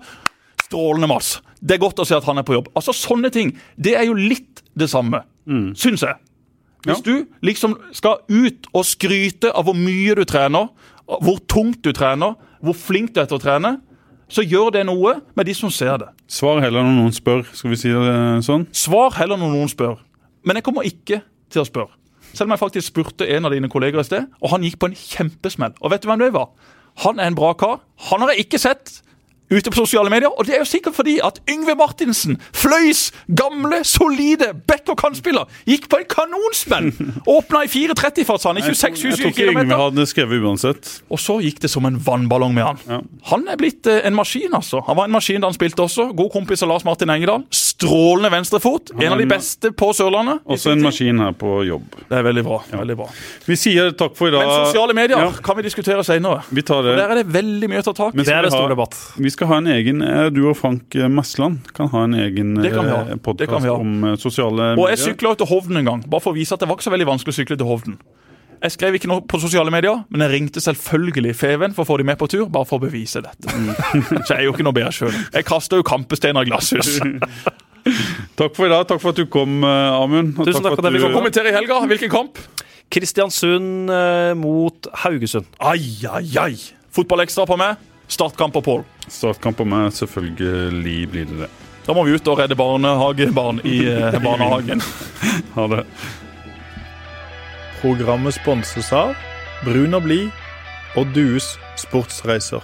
Strålende, Mats. Det er godt å se at han er på jobb. Altså, Sånne ting. Det er jo litt det samme, Mm. syns jeg. Hvis du liksom skal ut og skryte av hvor mye du trener, hvor tungt du trener, hvor flink du er til å trene, så gjør det noe med de som ser det. Svar heller når noen spør, skal vi si det sånn? Svar heller når noen spør. Men jeg kommer ikke til å spørre. Selv om jeg faktisk spurte en av dine kolleger i sted, og han gikk på en kjempesmell. Og vet du hvem det var? Han er en bra kar. Han har jeg ikke sett ute på sosiale medier. Og det er jo sikkert fordi at Yngve Martinsen, Fløys gamle, solide back- og kantspiller, gikk på en kanonsmell! Åpna i 4.30 sa han, i Jeg 26-27 tror ikke Yngve hadde skrevet uansett. Og så gikk det som en vannballong med han. Ja. Han er blitt eh, en maskin, altså. Han var en maskin da han spilte også. God kompis av Lars Martin Engedal. Strålende venstrefot. En av de beste på Sørlandet. Også en maskin her på jobb. Det er veldig bra. veldig bra. Vi sier takk for i dag. Men sosiale medier Ja, kan vi diskutere senere. vi tar det. Der er det veldig mye å ta tak i. Men Det er en stor debatt. Vi skal ha en egen eh, Du og Frank Masland kan ha en egen kan podkast om sosiale medier. Og jeg sykla til Hovden en gang, bare for å vise at det var ikke så veldig vanskelig å sykle til Hovden. Jeg skrev ikke noe på sosiale medier, men jeg ringte selvfølgelig Feven for å få dem med på tur, bare for å bevise dette. Så jeg er jo ikke noe bedre sjøl. Jeg kasta jo kampesteiner i glasshus. Takk for i dag. Takk for at du kom, eh, Amund. Tusen takk for at du- Vi får Kommentere i helga. Hvilken kamp? Kristiansund eh, mot Haugesund. Ai, ai, ai. Fotballekstra på meg. Startkamp på Pål. Startkamp på meg. Selvfølgelig blir det det. Da må vi ut og redde barnehagebarn i eh, barnehagen. Ha det. Programmet sponses av Brun og blid og Dues sportsreiser.